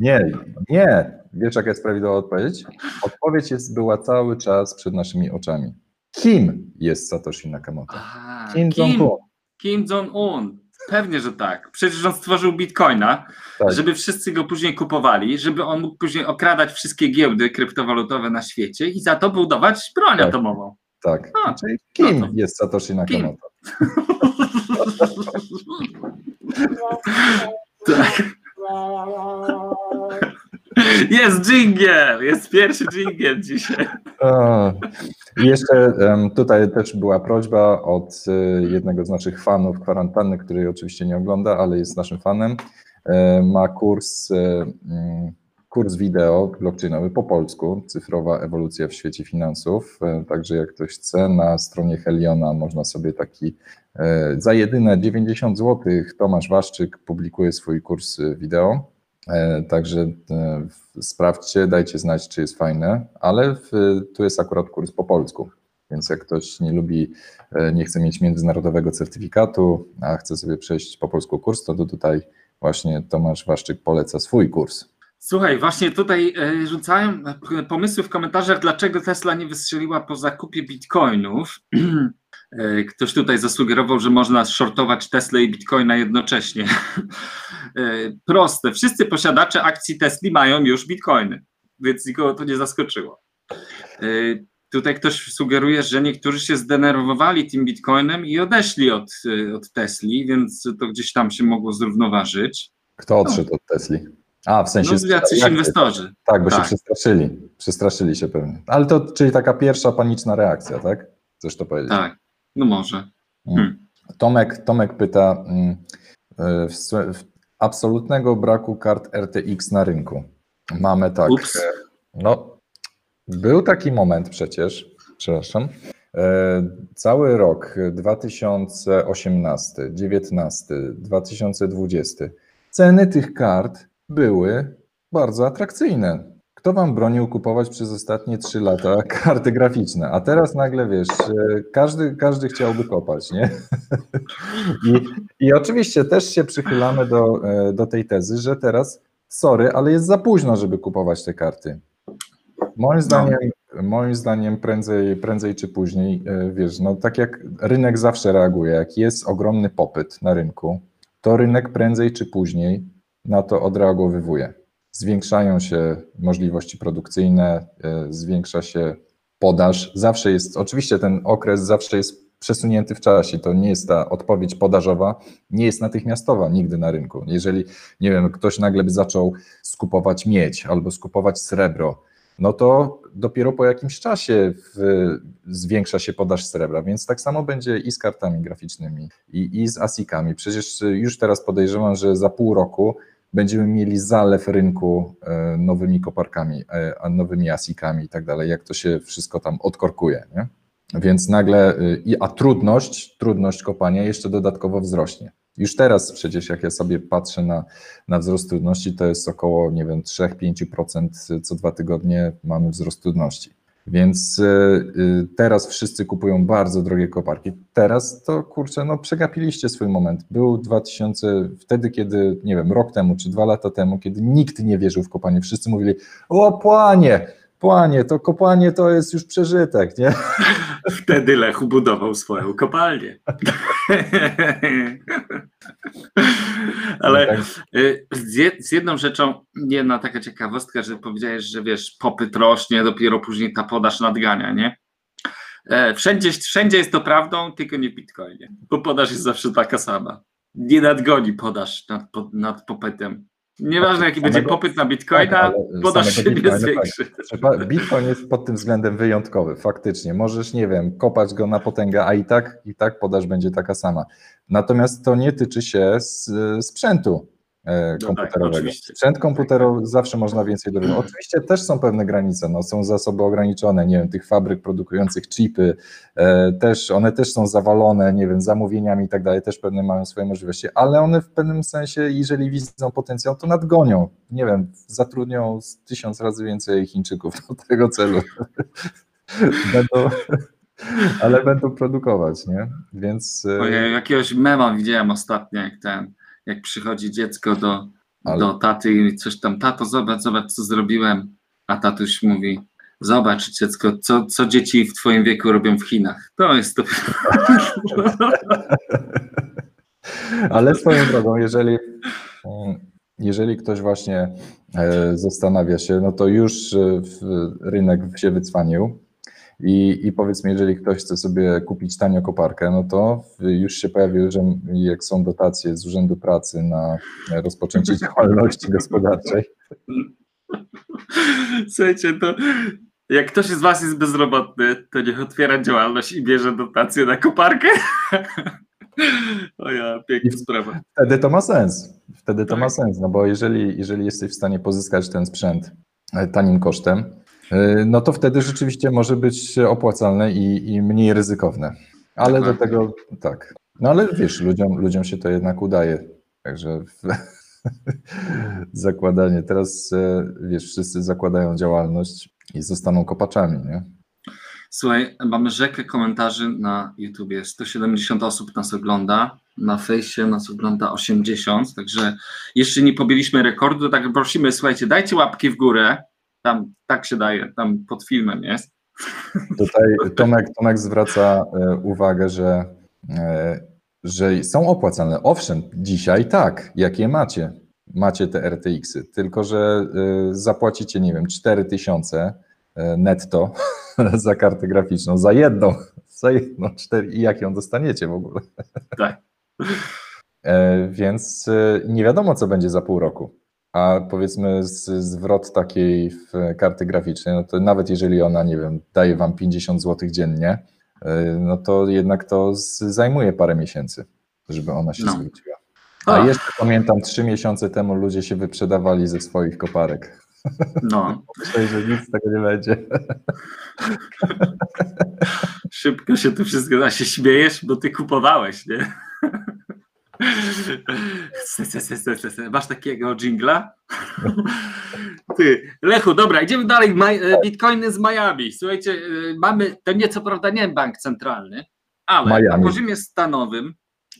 Nie, nie. Wiesz, jaka jest prawidłowa odpowiedź? Odpowiedź jest, była cały czas przed naszymi oczami. Kim jest Satoshi Nakamoto? A, Kim Jong-un. Kim Jong-un. Pewnie, że tak. Przecież on stworzył bitcoina, tak. żeby wszyscy go później kupowali, żeby on mógł później okradać wszystkie giełdy kryptowalutowe na świecie i za to budować broń tak. atomową. Tak. A, Czyli kim no jest Satoshi Nakamoto? [laughs] tak. Jest dżingiel! Jest pierwszy dżingiel dzisiaj. I jeszcze tutaj też była prośba od e, jednego z naszych fanów kwarantanny, który oczywiście nie ogląda, ale jest naszym fanem. E, ma kurs, e, mm, kurs wideo blockchainowy po polsku, cyfrowa ewolucja w świecie finansów. Także jak ktoś chce, na stronie Heliona można sobie taki za jedyne 90 zł Tomasz Waszczyk publikuje swój kurs wideo. Także sprawdźcie, dajcie znać, czy jest fajne, ale w, tu jest akurat kurs po polsku. Więc jak ktoś nie lubi, e, nie chce mieć międzynarodowego certyfikatu, a chce sobie przejść po polsku kurs, to, to tutaj właśnie Tomasz Waszczyk poleca swój kurs. Słuchaj, właśnie tutaj e, rzucałem pomysły w komentarzach, dlaczego Tesla nie wystrzeliła po zakupie bitcoinów. [clears throat] E, ktoś tutaj zasugerował, że można shortować Tesla i Bitcoina jednocześnie. [laughs] Proste. Wszyscy posiadacze akcji Tesla mają już Bitcoiny, więc nikogo to nie zaskoczyło. Tutaj ktoś sugeruje, że niektórzy się zdenerwowali tym bitcoinem i odeszli od, od Tesli, więc to gdzieś tam się mogło zrównoważyć. Kto odszedł no. od Tesli? A, w sensie. No, jacyś inwestorzy. Tak, bo tak. się przestraszyli. Przestraszyli się pewnie. Ale to, czyli taka pierwsza paniczna reakcja, tak? Chcesz to powiedzieć? Tak, no może. Mm. Hmm. Tomek, Tomek pyta, mm, w, w, absolutnego braku kart RTX na rynku. Mamy tak. Ups. No, był taki moment przecież, przepraszam, e, cały rok 2018, 2019, 2020 ceny tych kart były bardzo atrakcyjne. Kto wam bronił kupować przez ostatnie 3 lata [laughs] karty graficzne? A teraz nagle wiesz, e, każdy, każdy chciałby kopać, nie? [laughs] I, I oczywiście też się przychylamy do, e, do tej tezy, że teraz, sorry, ale jest za późno, żeby kupować te karty. Moim no. zdaniem, no. moim zdaniem prędzej, prędzej czy później, e, wiesz, no tak jak rynek zawsze reaguje, jak jest ogromny popyt na rynku, to rynek prędzej czy później na to odreagowywuje. Zwiększają się możliwości produkcyjne, e, zwiększa się podaż. Zawsze jest, oczywiście ten okres zawsze jest przesunięty w czasie. To nie jest ta odpowiedź podażowa, nie jest natychmiastowa nigdy na rynku. Jeżeli, nie wiem, ktoś nagle by zaczął skupować miedź albo skupować srebro, no to dopiero po jakimś czasie w, zwiększa się podaż srebra, więc tak samo będzie i z kartami graficznymi, i, i z ASICami. Przecież już teraz podejrzewam, że za pół roku będziemy mieli zalew rynku e, nowymi koparkami, e, nowymi ASICami i tak dalej, jak to się wszystko tam odkorkuje. Nie? Więc nagle, e, a trudność, trudność kopania jeszcze dodatkowo wzrośnie. Już teraz przecież jak ja sobie patrzę na, na wzrost trudności, to jest około, nie wiem, 3-5% co dwa tygodnie mamy wzrost trudności. Więc y, teraz wszyscy kupują bardzo drogie koparki. Teraz to kurczę, no przegapiliście swój moment. Był 2000, wtedy kiedy, nie wiem, rok temu czy dwa lata temu, kiedy nikt nie wierzył w kopanie. Wszyscy mówili, o płanie, Płanie, to kopanie to jest już przeżytek, nie? [laughs] Wtedy Lech budował swoją kopalnię. [laughs] Ale tak. y, z jedną rzeczą, jedna taka ciekawostka, że powiedziałeś, że wiesz, popyt rośnie, dopiero później ta podaż nadgania, nie? E, wszędzie, wszędzie jest to prawdą, tylko nie w Bitcoinie, bo podaż jest zawsze taka sama. Nie nadgoni podaż nad, nad popytem. Nieważne jaki samego, będzie popyt na bitcoina, tak, podaż się tak. zwiększy. Tak. Bitcoin jest pod tym względem wyjątkowy, faktycznie. Możesz, nie wiem, kopać go na potęgę, a i tak, i tak podaż będzie taka sama. Natomiast to nie tyczy się sprzętu. E, no tak. Tak, Sprzęt komputerowy zawsze można więcej dorobić. Oczywiście też są pewne granice, no, są zasoby ograniczone, nie wiem, tych fabryk produkujących chipy, e, też, one też są zawalone, nie wiem, zamówieniami i tak dalej, też pewne mają swoje możliwości, ale one w pewnym sensie, jeżeli widzą potencjał, to nadgonią, nie wiem, zatrudnią tysiąc razy więcej Chińczyków do tego celu. [laughs] Będą, ale będą produkować, nie? Więc. E, Ojej, jakiegoś mema widziałem ostatnio, jak ten, jak przychodzi dziecko do, ale... do taty i coś tam, tato, zobacz, zobacz, co zrobiłem. A tatuś mówi, zobacz dziecko, co, co dzieci w twoim wieku robią w Chinach. To jest to. [laughs] ale swoją drogą, jeżeli jeżeli ktoś właśnie e, zastanawia się, no to już e, rynek się wycwanił i, i powiedzmy, jeżeli ktoś chce sobie kupić tanio koparkę, no to już się pojawił, że jak są dotacje z Urzędu Pracy na rozpoczęcie [laughs] działalności gospodarczej. Słuchajcie, to jak ktoś z Was jest bezrobotny, to niech otwiera działalność i bierze dotację na koparkę. [laughs] O ja, piękna sprawa. Wtedy to ma sens. Wtedy to tak. ma sens, no bo jeżeli, jeżeli jesteś w stanie pozyskać ten sprzęt e, tanim kosztem, no to wtedy rzeczywiście może być opłacalne i, i mniej ryzykowne. Ale do tego tak. No ale wiesz, ludziom, ludziom się to jednak udaje. Także [laughs] zakładanie. Teraz e, wiesz, wszyscy zakładają działalność i zostaną kopaczami, nie? Słuchaj, mamy rzekę komentarzy na YouTubie. 170 osób nas ogląda. Na fejsie nas ogląda 80, także jeszcze nie pobiliśmy rekordu, tak prosimy, słuchajcie, dajcie łapki w górę. Tam tak się daje, tam pod filmem jest. Tutaj Tomek, Tomek zwraca e, uwagę, że, e, że są opłacalne. Owszem, dzisiaj tak, jakie macie. Macie te RTX-y, tylko że e, zapłacicie, nie wiem, 4000 netto [laughs] za kartę graficzną, za jedną, [laughs] za jedną, cztery i jak ją dostaniecie w ogóle. Tak. Więc nie wiadomo, co będzie za pół roku. A powiedzmy z, zwrot takiej karty graficznej, no to nawet jeżeli ona, nie wiem, daje wam 50 zł dziennie, e, no to jednak to zajmuje parę miesięcy, żeby ona się no. zwróciła. A jeszcze pamiętam, trzy miesiące temu ludzie się wyprzedawali ze swoich koparek. [laughs] No. Myślę, że nic z tego nie będzie. Szybko się tu wszystko, a się śmiejesz, bo ty kupowałeś, nie? [laughs] [laughs] Masz takiego jingla? [laughs] Ty, Lechu, dobra, idziemy dalej. E, Bitcoiny z Miami. Słuchajcie, e, mamy, to nie co prawda nie bank centralny, ale Miami. na poziomie stanowym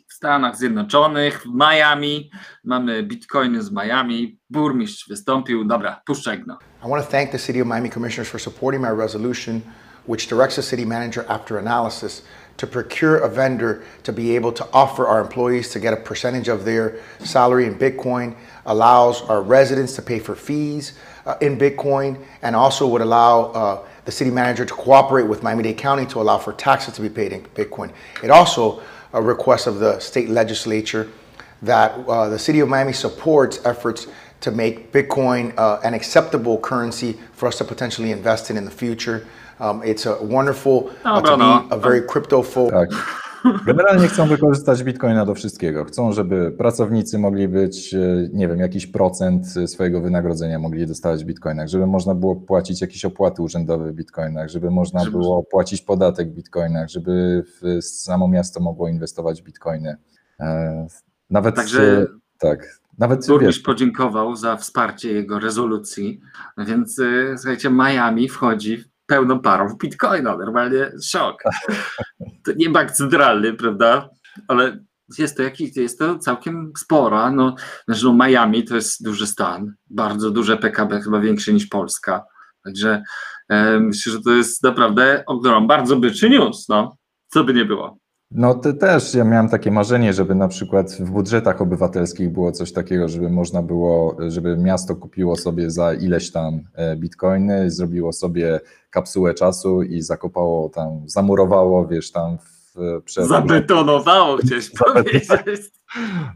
w Stanach Zjednoczonych, w Miami, mamy bitcoiny z Miami, burmistrz wystąpił, dobra, puszczaj no. I want to thank the City of Miami Commissioners for supporting my resolution which directs the city manager after analysis to procure a vendor to be able to offer our employees to get a percentage of their salary in Bitcoin, allows our residents to pay for fees uh, in Bitcoin, and also would allow uh, the city manager to cooperate with Miami-Dade County to allow for taxes to be paid in Bitcoin. It also a request of the state legislature that uh, the city of Miami supports efforts to make Bitcoin uh, an acceptable currency for us to potentially invest in in the future. Um, it's a wonderful uh, to be a very crypto full. Tak. Generalnie chcą wykorzystać Bitcoina do wszystkiego. Chcą, żeby pracownicy mogli być, e, nie wiem, jakiś procent swojego wynagrodzenia mogli dostawać w Bitcoinach, żeby można było płacić jakieś opłaty urzędowe w Bitcoinach, żeby można żeby... było płacić podatek w Bitcoinach, żeby samo miasto mogło inwestować w Bitcoiny. E, nawet Także tak. Nawet Burmistrz podziękował za wsparcie jego rezolucji, więc e, słuchajcie, Miami wchodzi pełną parą w bitcoina, normalnie szok. To nie bank centralny, prawda? Ale jest to, jakiś, jest to całkiem spora. No, znaczy, no Miami to jest duży stan, bardzo duże PKB, chyba większe niż Polska. Także e, myślę, że to jest naprawdę ogrom, bardzo byczy news, no. Co by nie było. No to też ja miałem takie marzenie, żeby na przykład w budżetach obywatelskich było coś takiego, żeby można było, żeby miasto kupiło sobie za ileś tam e, bitcoiny, zrobiło sobie kapsułę czasu i zakopało tam, zamurowało, wiesz, tam w, przed... Zabetonowało chciałeś [laughs] powiedzieć.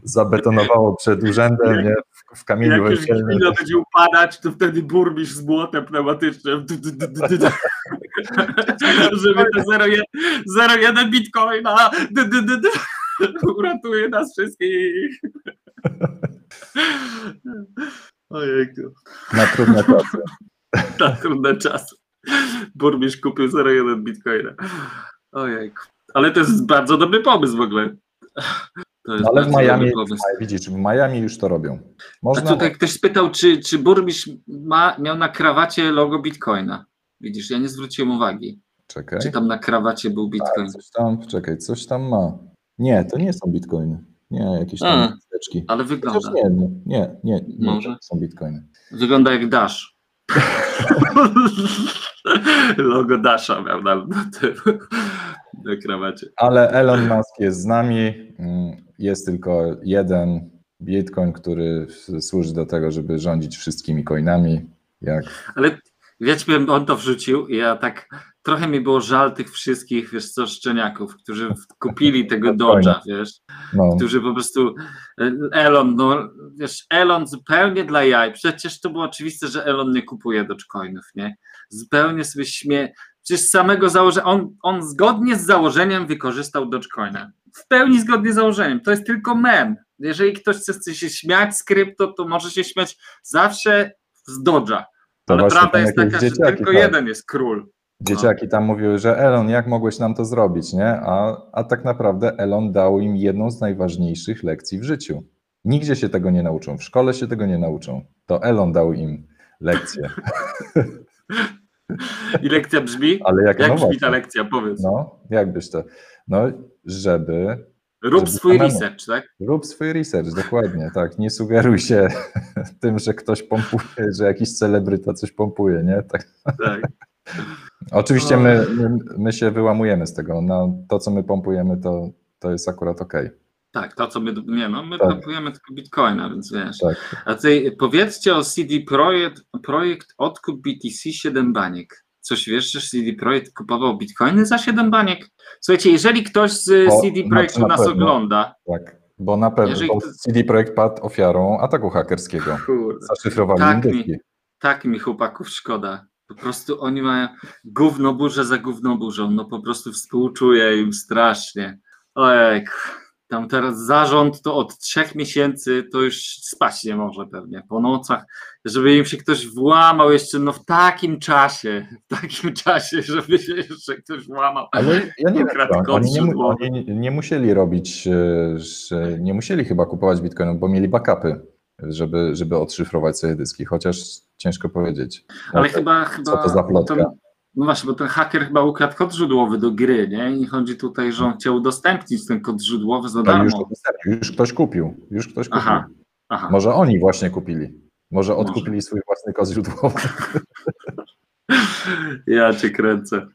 Zabetonowało przed urzędem, nie? W, w kamieniu Jak już gmina będzie upadać, to wtedy burmistrz z młotem pneumatycznym [laughs] [laughs] żeby te 0,1 bitcoina uratuje nas wszystkich. Ojejku. Na trudne czasy. Na trudne czasy. Burmistrz kupił 0,1 bitcoina. Ojejku. Ale to jest bardzo dobry pomysł w ogóle. ale w Miami, widzisz, w Miami już to robią. Można... A tutaj ktoś spytał, czy, czy burmistrz ma, miał na krawacie logo bitcoina. Widzisz, ja nie zwróciłem uwagi. Czekaj. Czy tam na krawacie był bitcoin? Tak, coś tam, czekaj, coś tam ma. Nie, to nie są bitcoiny. Nie, jakieś tam teczki. Ale wygląda. nie, nie, nie, nie, nie Może? są bitcoiny. Wygląda jak Dash. [laughs] Logo Dasha miał na, na tym [laughs] na krawacie. Ale Elon Musk jest z nami. Mm, Jest tylko jeden bitcoin, który służy do tego, żeby rządzić wszystkimi coinami. Jak Ale wiecie, on to wrzucił i ja tak trochę mi było żal tych wszystkich, wiesz co, szczeniaków, którzy kupili tego Dodge'a, wiesz, no, którzy po prostu Elon, no wiesz, Elon zupełnie dla jaj, przecież to było oczywiste, że Elon nie kupuje Dogecoinów, nie? Zupełnie sobie śmie, przecież samego założenia, on, on zgodnie z założeniem wykorzystał Dogecoina, w pełni zgodnie z założeniem, to jest tylko mem, jeżeli ktoś chce się śmiać z krypto, to może się śmiać zawsze z Dodge'a, to ale prawda jest taka, że tylko tak. jeden jest król. Dzieciaki tam mówiły, że Elon, jak mogłeś nam to zrobić, nie? A, a tak naprawdę Elon dał im jedną z najważniejszych lekcji w życiu. Nigdzie się tego nie nauczą, w szkole się tego nie nauczą. To Elon dał im lekcję. [laughs] I lekcja brzmi? Ale jak, Jak no brzmi ta lekcja? Powiedz. No, jakbyś to. No, żeby. Rób swój samemu. research, tak? Rób swój research, dokładnie, tak. Nie sugeruj się [laughs] tym, że ktoś pompuje, że jakiś celebryta coś pompuje, nie? Tak. tak. Oczywiście my, my, my się wyłamujemy z tego. No, to, co my pompujemy, to, to jest akurat okej. Tak, to co my, nie no, my Tak. kupujemy tylko bitcoina, więc wiesz. Tak. A ty powiedzcie o CD Projekt, projekt odkup BTC 7 baniek. Coś wiesz, że CD Projekt kupował bitcoiny za 7 baniek? Słuchajcie, jeżeli ktoś z CD na- Projektu na nas pewno. ogląda, Tak, bo na pewno Jeżeli bo CD Projekt padł ofiarą ataku hakerskiego. kurde, Zaszyfrowali Tak mi. tak mi chłopaków szkoda. Po prostu oni mają gówno burzę za gówno burzą. No po prostu współczuję im strasznie. Ojej, tam teraz zarząd to od trzech miesięcy to już spać nie może pewnie po nocach, żeby im się ktoś włamał jeszcze no w takim czasie, w takim [laughs] czasie, żeby się jeszcze ktoś włamał. Ale ja nie co, kod oni, nie, oni nie, musieli robić, e, nie musieli chyba kupować bitcoinów, bo mieli backupy, żeby, żeby odszyfrować sobie dyski, chociaż ciężko powiedzieć. Ale No, chyba, chyba to za plotka? ten- no właśnie, bo ten haker chyba ukradł kod źródłowy do gry, nie? I chodzi tutaj, że on chciał udostępnić ten kod źródłowy za już, darmo. udostępnił, już ktoś kupił, już ktoś kupił. Aha. Aha. Może oni właśnie kupili. Może Może. odkupili swój własny kod źródłowy. [laughs] Ja cię kręcę.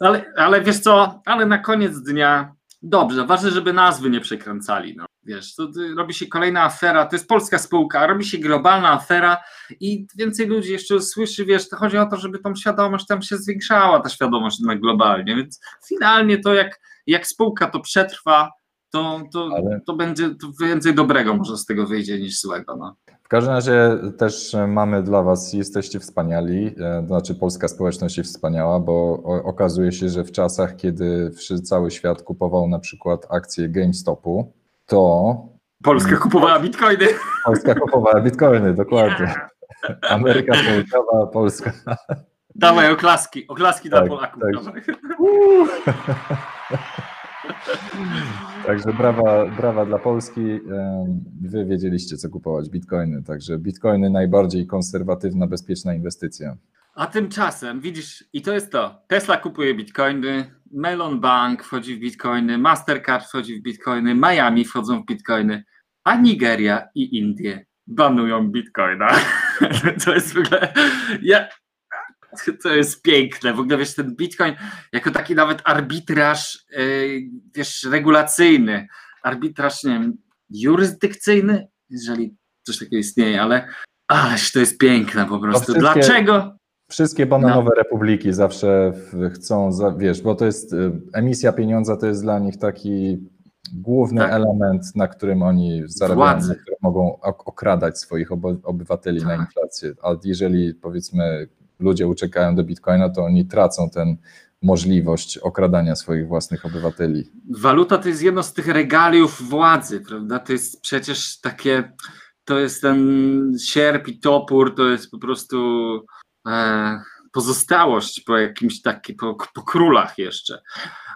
Ale, ale wiesz co, ale na koniec dnia dobrze, ważne, żeby nazwy nie przekręcali. No. Wiesz, to robi się kolejna afera, to jest polska spółka, robi się globalna afera i więcej ludzi jeszcze słyszy, wiesz, to chodzi o to, żeby tą świadomość tam się zwiększała, ta świadomość na globalnie, więc finalnie to jak, jak spółka to przetrwa, to, to, Ale- to będzie to więcej dobrego może z tego wyjdzie niż złego. No. W każdym razie też mamy dla Was, jesteście wspaniali, e, znaczy polska społeczność jest wspaniała, bo okazuje się, że w czasach, kiedy cały świat kupował na przykład akcje GameStopu, to Polska kupowała bitcoiny. Polska kupowała bitcoiny, dokładnie. Ameryka Południowa, Polska. Dawaj oklaski, oklaski dla Tak, Polaków. tak. [laughs] Także brawa, brawa dla Polski. Wy wiedzieliście, co kupować bitcoiny. Także bitcoiny najbardziej konserwatywna, bezpieczna inwestycja. A tymczasem widzisz, i to jest to. Tesla kupuje bitcoiny, Melon Bank wchodzi w bitcoiny, Mastercard wchodzi w bitcoiny, Miami wchodzą w bitcoiny, a Nigeria i Indie banują bitcoina. [laughs] To jest w ogóle. Ja, [laughs] to jest piękne. W ogóle wiesz, ten bitcoin jako taki nawet arbitraż, yy, wiesz, regulacyjny, arbitraż, nie wiem, jurysdykcyjny, jeżeli coś takiego istnieje, ale ależ to jest piękne po prostu. Dlaczego? Wszystkie bananowe republiki zawsze chcą, wiesz, bo to jest y, emisja pieniądza, to jest dla nich taki główny Tak. element, na którym oni zarabiają, na którym mogą ok- okradać swoich obywateli na Tak. inflację. A jeżeli powiedzmy ludzie uciekają do bitcoina, to oni tracą tę możliwość okradania swoich własnych obywateli. Waluta to jest jedno z tych regaliów władzy, prawda? To jest przecież takie, to jest ten sierp i topór, to jest po prostu e, pozostałość po jakimś takim, po, po królach jeszcze.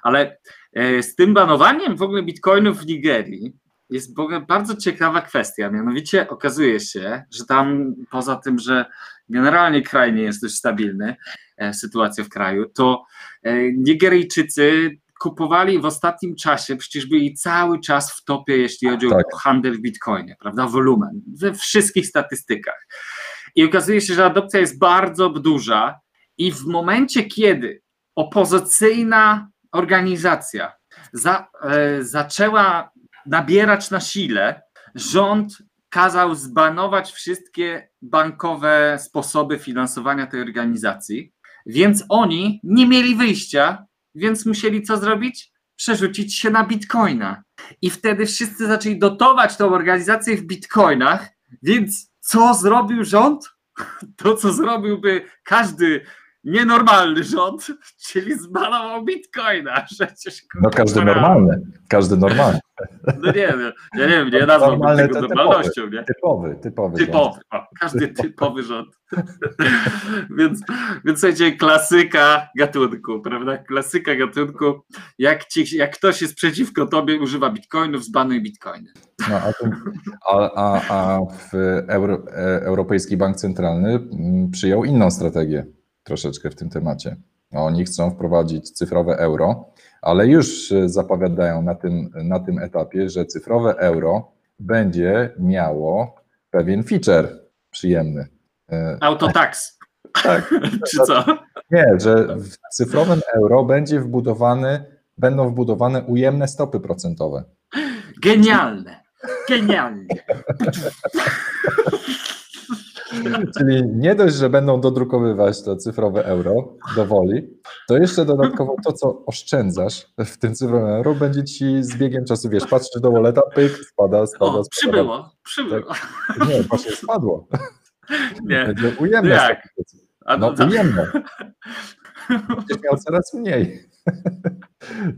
Ale e, z tym banowaniem w ogóle bitcoinów w Nigerii jest bardzo ciekawa kwestia. Mianowicie okazuje się, że tam poza tym, że generalnie kraj nie jest dość stabilny, sytuację w kraju, to Nigeryjczycy kupowali w ostatnim czasie, przecież byli cały czas w topie, jeśli chodzi tak. o handel w bitcoinie, prawda, wolumen, we wszystkich statystykach. I okazuje się, że adopcja jest bardzo duża i w momencie, kiedy opozycyjna organizacja za, e, zaczęła nabierać na sile, rząd kazał zbanować wszystkie bankowe sposoby finansowania tej organizacji, więc oni nie mieli wyjścia, więc musieli co zrobić? Przerzucić się na bitcoina. I wtedy wszyscy zaczęli dotować tą organizację w bitcoinach, więc co zrobił rząd? [laughs] To, co zrobiłby każdy nienormalny rząd, czyli zbanował bitcoina. [laughs] Przecież, no każdy normalny, każdy normalny. No nie wiem, ja nie wiem, nie nazwałbym tego normalnością. Nie? Typowy, typowy. Typowy, o, każdy typowy rząd. [laughs] więc, więc słuchajcie, klasyka gatunku, prawda? Klasyka gatunku. Jak, ci, jak ktoś jest przeciwko tobie, używa bitcoinów, zbanuj bitcoiny. No, a, a, a, a w Euro, e, Europejski Bank Centralny mm, przyjął inną strategię troszeczkę w tym temacie. Oni chcą wprowadzić cyfrowe euro, ale już zapowiadają na tym, na tym etapie, że cyfrowe euro będzie miało pewien feature przyjemny. E, Autotax. tak. [laughs] Czy co? Nie, że w cyfrowym euro będzie wbudowany, będą wbudowane ujemne stopy procentowe. Genialne. Genialnie. [laughs] [laughs] Czyli nie dość, że będą dodrukowywać to cyfrowe euro do woli, to jeszcze dodatkowo to, co oszczędzasz w tym cyfrowym euro, będzie ci z biegiem czasu, wiesz, patrzysz do woleta, pyk, spada, spada, o, spada. Przybyło, przybyło. Tak. Nie, właśnie spadło. [laughs] Nie. Będzie ujemne. Jak? No, ujemne. [laughs] Będziesz miał coraz mniej.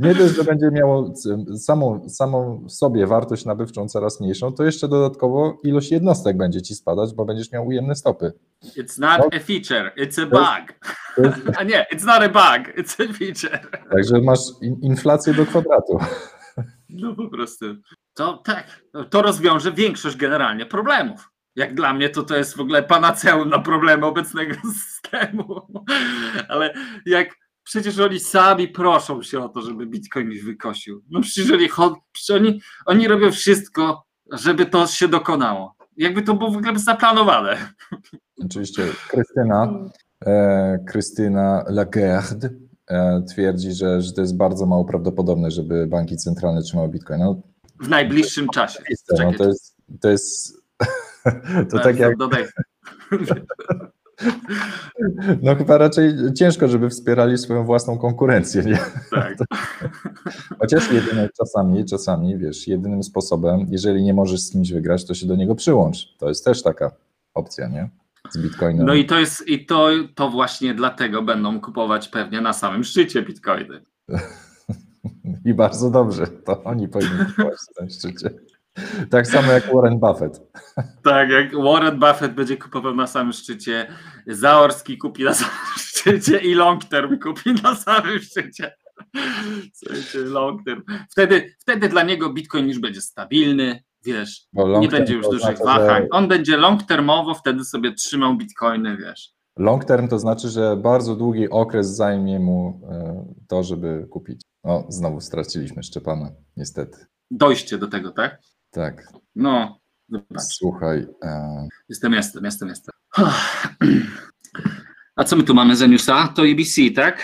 Nie dość, że będzie miało samą, samą sobie wartość nabywczą coraz mniejszą, to jeszcze dodatkowo ilość jednostek będzie ci spadać, bo będziesz miał ujemne stopy. It's not no, a feature, it's a bug. Jest, [laughs] a nie, it's not a bug, it's a feature. Także masz inflację do kwadratu. No po prostu. To tak, to rozwiąże większość generalnie problemów. Jak dla mnie to to jest w ogóle panaceum na problemy obecnego [laughs] systemu. Ale jak przecież oni sami proszą się o to, żeby Bitcoin ich wykosił. No przecież oni, przecież oni, oni robią wszystko, żeby to się dokonało. Jakby to było w ogóle zaplanowane. Oczywiście Krystyna, e, Krystyna Lagarde e, twierdzi, że, że to jest bardzo mało prawdopodobne, żeby banki centralne trzymały Bitcoin. No, w najbliższym czasie. No, to jest, to jest [laughs] to tak jak... [laughs] No chyba raczej ciężko, żeby wspierali swoją własną konkurencję, nie? Tak. [laughs] Chociaż jedynie czasami, czasami, wiesz, jedynym sposobem, jeżeli nie możesz z kimś wygrać, to się do niego przyłącz. To jest też taka opcja, nie? Z Bitcoinem. No i to jest, i to, to właśnie dlatego będą kupować pewnie na samym szczycie Bitcoiny. [laughs] I bardzo dobrze, to oni powinni kupować na tym szczycie. Tak samo jak Warren Buffett. Tak, jak Warren Buffett będzie kupował na samym szczycie, Zaorski kupi na samym szczycie i long term kupi na samym szczycie. Słuchajcie, long term. Wtedy, wtedy dla niego Bitcoin już będzie stabilny, wiesz, nie będzie już dużych znaczy, wahań. On będzie long termowo wtedy sobie trzymał Bitcoiny, wiesz. Long term to znaczy, że bardzo długi okres zajmie mu e, to, żeby kupić. No, znowu straciliśmy Szczepana, niestety. Dojście do tego, tak? Tak. No, zobacz. Słuchaj. E... Jestem, jestem, jestem, jestem. A co my tu mamy za newsa? To ABC, tak?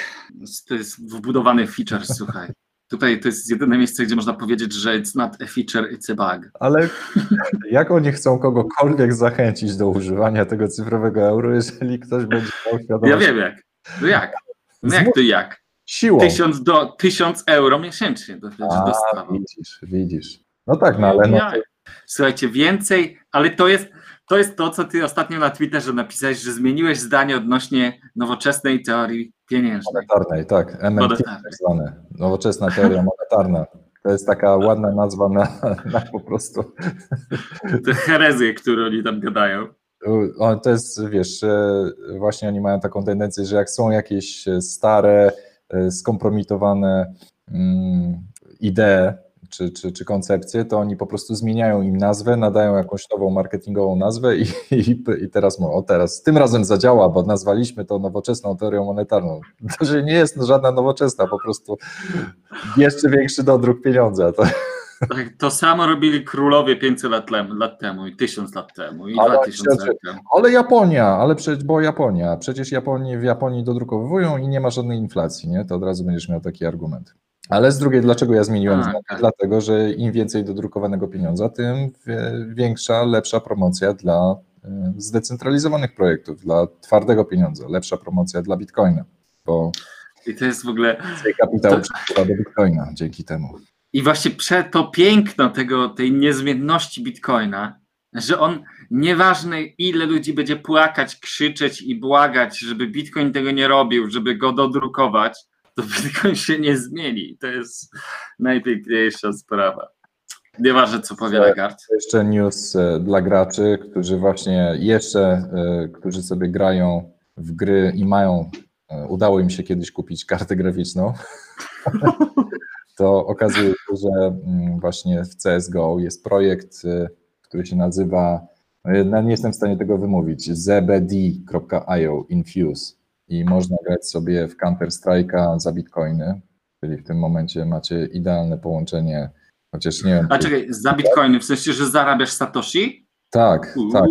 To jest wbudowany feature, słuchaj. Tutaj to jest jedyne miejsce, gdzie można powiedzieć, że it's not a feature, it's a bug. Ale jak oni chcą kogokolwiek zachęcić do używania tego cyfrowego euro, jeżeli ktoś będzie miał świadomość? Ja wiem jak. No jak? No jak to jak? Siłą. Tysiąc, do, tysiąc euro miesięcznie do, A, Widzisz, widzisz. No tak, no ale. No to... Słuchajcie, więcej, ale to jest, to jest to, co ty ostatnio na Twitterze napisałeś, że zmieniłeś zdanie odnośnie nowoczesnej teorii pieniężnej. Monetarnej, tak. MMT tak zwane. Nowoczesna teoria monetarna. To jest taka ładna nazwa na, na po prostu. Te herezje, które oni tam gadają. To jest, wiesz, e, właśnie oni mają taką tendencję, że jak są jakieś stare, e, skompromitowane mm, idee, czy, czy, czy koncepcję, to oni po prostu zmieniają im nazwę, nadają jakąś nową marketingową nazwę i, [laughs] i, i teraz mówią, o teraz tym razem zadziała, bo nazwaliśmy to nowoczesną teorią monetarną. [laughs] To że nie jest żadna nowoczesna, po prostu jeszcze większy dodruk pieniądza. To... Tak, to samo robili królowie 500 lat, lat temu i 1000 lat temu i ale, 2000 lat temu. Ale Japonia, ale przecież, bo Japonia, przecież Japonii, w Japonii dodrukowują i nie ma żadnej inflacji, nie? To od razu będziesz miał taki argument. Ale z drugiej, dlaczego ja zmieniłem tak, tak. Dlatego, że im więcej dodrukowanego pieniądza, tym większa, lepsza promocja dla e, zdecentralizowanych projektów, dla twardego pieniądza, lepsza promocja dla Bitcoina, bo i to jest w ogóle. Kapitał to... do Bitcoina dzięki temu. I właśnie prze to piękno tego, tej niezmienności Bitcoina, że on nieważne ile ludzi będzie płakać, krzyczeć i błagać, żeby Bitcoin tego nie robił, żeby go dodrukować, to Bitcoin się nie zmieni. To jest najpiękniejsza sprawa. Nieważne, co powie Lagarde. Jeszcze news e, dla graczy, którzy właśnie jeszcze, e, którzy sobie grają w gry i mają, e, udało im się kiedyś kupić kartę graficzną. [laughs] to okazuje się, że mm, właśnie w CSGO jest projekt, który się nazywa, no nie jestem w stanie tego wymówić, zbd.io Infuse i można grać sobie w Counter-Strike'a za bitcoiny, czyli w tym momencie macie idealne połączenie, chociaż nie wiem... A czekaj, za bitcoiny, w sensie, że zarabiasz satoshi? Tak, tak.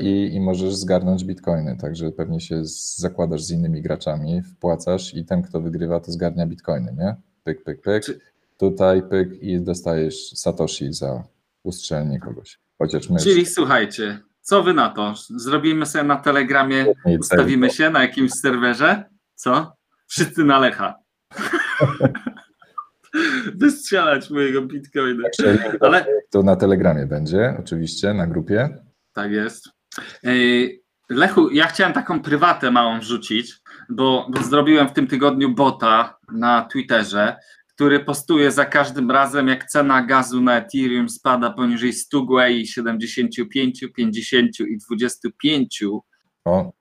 I, I możesz zgarnąć bitcoiny, także pewnie się zakładasz z innymi graczami, wpłacasz i ten, kto wygrywa, to zgarnia bitcoiny, nie? Pyk, pyk, pyk. Tutaj pyk i dostajesz satoshi za ustrzelenie kogoś. Chociaż my Czyli słuchajcie, co wy na to? Zrobimy sobie na Telegramie, ustawimy się na jakimś serwerze? Co? Wszyscy na Lecha. [laughs] wystrzelać mojego bitcoina. Ale to na Telegramie będzie, oczywiście, na grupie. Tak jest. Lechu, ja chciałem taką prywatę małą wrzucić, bo, bo zrobiłem w tym tygodniu bota na Twitterze, który postuje za każdym razem, jak cena gazu na Ethereum spada poniżej 100 gwei, 75, 50 i 25 o.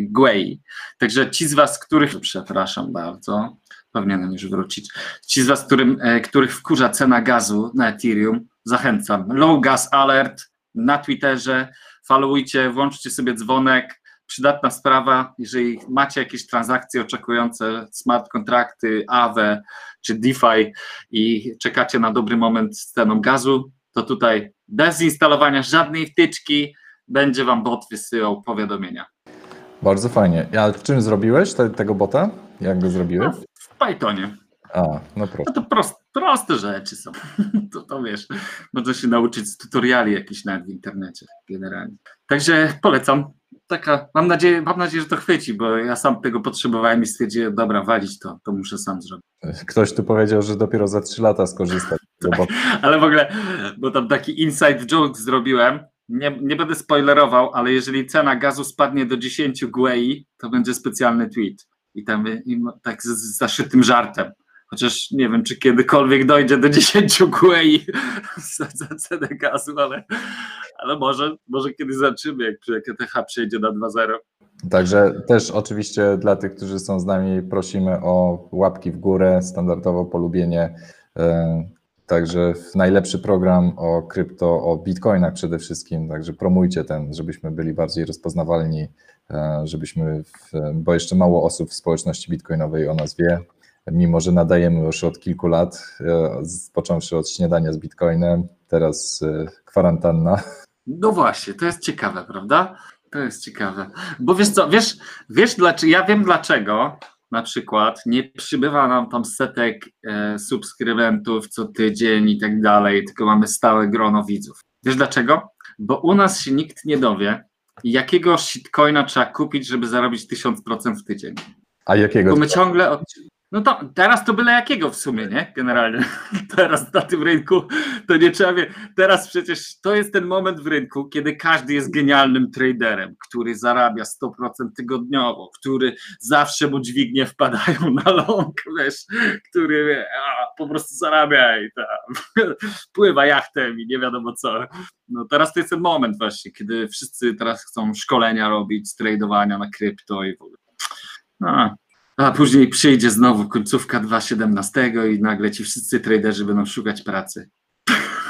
gwei. Także ci z Was, których, przepraszam bardzo, powinienem już wrócić. Ci z Was, którym, e, których wkurza cena gazu na Ethereum, zachęcam. Low Gas Alert na Twitterze, followujcie, włączcie sobie dzwonek. Przydatna sprawa, jeżeli macie jakieś transakcje oczekujące smart kontrakty, AWE czy DeFi i czekacie na dobry moment z ceną gazu, to tutaj bez instalowania żadnej wtyczki będzie Wam bot wysyłał powiadomienia. Bardzo fajnie. A czym zrobiłeś te, tego bota? Jak go zrobiłeś? No, w Pythonie. A, no proste. No to proste, proste rzeczy są. [laughs] To, to wiesz, można się nauczyć z tutoriali jakichś nawet w internecie generalnie. Także polecam. Taka, mam nadzieję, mam nadzieję, że to chwyci, bo ja sam tego potrzebowałem i stwierdziłem, dobra, walić to, to muszę sam zrobić. Ktoś tu powiedział, że dopiero za trzy lata skorzysta. [laughs] tak, ale w ogóle, bo tam taki inside joke zrobiłem, nie, nie będę spoilerował, ale jeżeli cena gazu spadnie do 10 GUI, to będzie specjalny tweet i tam i tak z, z zaszytym żartem. Chociaż nie wiem, czy kiedykolwiek dojdzie do 10 QEI [laughs] za, za cenę gazu, ale, ale może, może kiedyś zobaczymy, jak, jak ETH przejdzie na 2.0. Także też oczywiście dla tych, którzy są z nami, prosimy o łapki w górę, standardowo polubienie. E, także najlepszy program o krypto, o bitcoinach przede wszystkim, także promujcie ten, żebyśmy byli bardziej rozpoznawalni E, żebyśmy, w, bo jeszcze mało osób w społeczności bitcoinowej o nas wie, mimo że nadajemy już od kilku lat, e, począwszy od śniadania z bitcoinem, teraz e, kwarantanna. No właśnie, to jest ciekawe, prawda? To jest ciekawe. Bo wiesz co, wiesz, wiesz dlaczego, ja wiem dlaczego na przykład nie przybywa nam tam setek e, subskrybentów co tydzień i tak dalej, tylko mamy stałe grono widzów. Wiesz dlaczego? Bo u nas się nikt nie dowie, jakiego shitcoina trzeba kupić, żeby zarobić 1000% w tydzień. A jakiego? Bo my ciągle, od, no to teraz to byle jakiego w sumie, nie? Generalnie. [laughs] Teraz na tym rynku to nie trzeba wie. Teraz przecież to jest ten moment w rynku, kiedy każdy jest genialnym traderem, który zarabia 100% tygodniowo, który zawsze mu dźwignie wpadają na long, wiesz, który a, po prostu zarabia i tam, [laughs] pływa jachtem i nie wiadomo co. No teraz to jest ten moment właśnie, kiedy wszyscy teraz chcą szkolenia robić, tradowania na krypto i w ogóle. No, A później przyjdzie znowu końcówka 2017 i nagle ci wszyscy traderzy będą szukać pracy.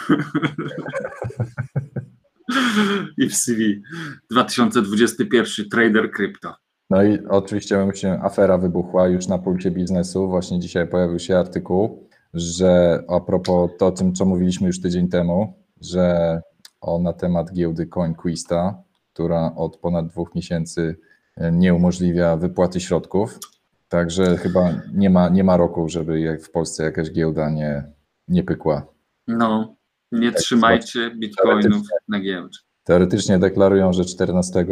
[laughs] I w CV 2021 trader krypto. No i oczywiście się afera wybuchła już na pulsie biznesu. Właśnie dzisiaj pojawił się artykuł, że a propos to, o tym, co mówiliśmy już tydzień temu, że o na temat giełdy CoinQuista, która od ponad dwóch miesięcy nie umożliwia wypłaty środków. Także chyba nie ma, nie ma roku, żeby jak w Polsce jakaś giełda nie, nie pykła. No, nie tak, trzymajcie bitcoinów na giełdzie. Teoretycznie deklarują, że 14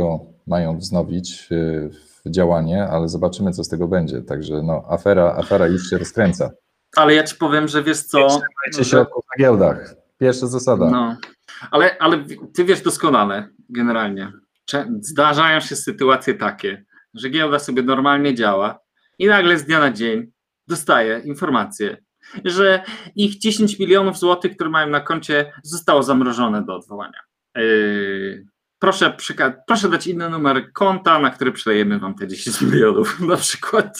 mają wznowić y, działanie, ale zobaczymy, co z tego będzie. Także no, afera, afera już się rozkręca. Ale ja ci powiem, że wiesz co. Trzymajcie środków na giełdach. Pierwsza zasada. No, ale, ale ty wiesz doskonale, generalnie. Zdarzają się sytuacje takie, że giełda sobie normalnie działa i nagle z dnia na dzień dostaje informację, że ich 10 milionów złotych, które mają na koncie, zostało zamrożone do odwołania. Yy, proszę, proszę dać inny numer konta, na który przelejemy wam te 10 milionów [laughs] na przykład.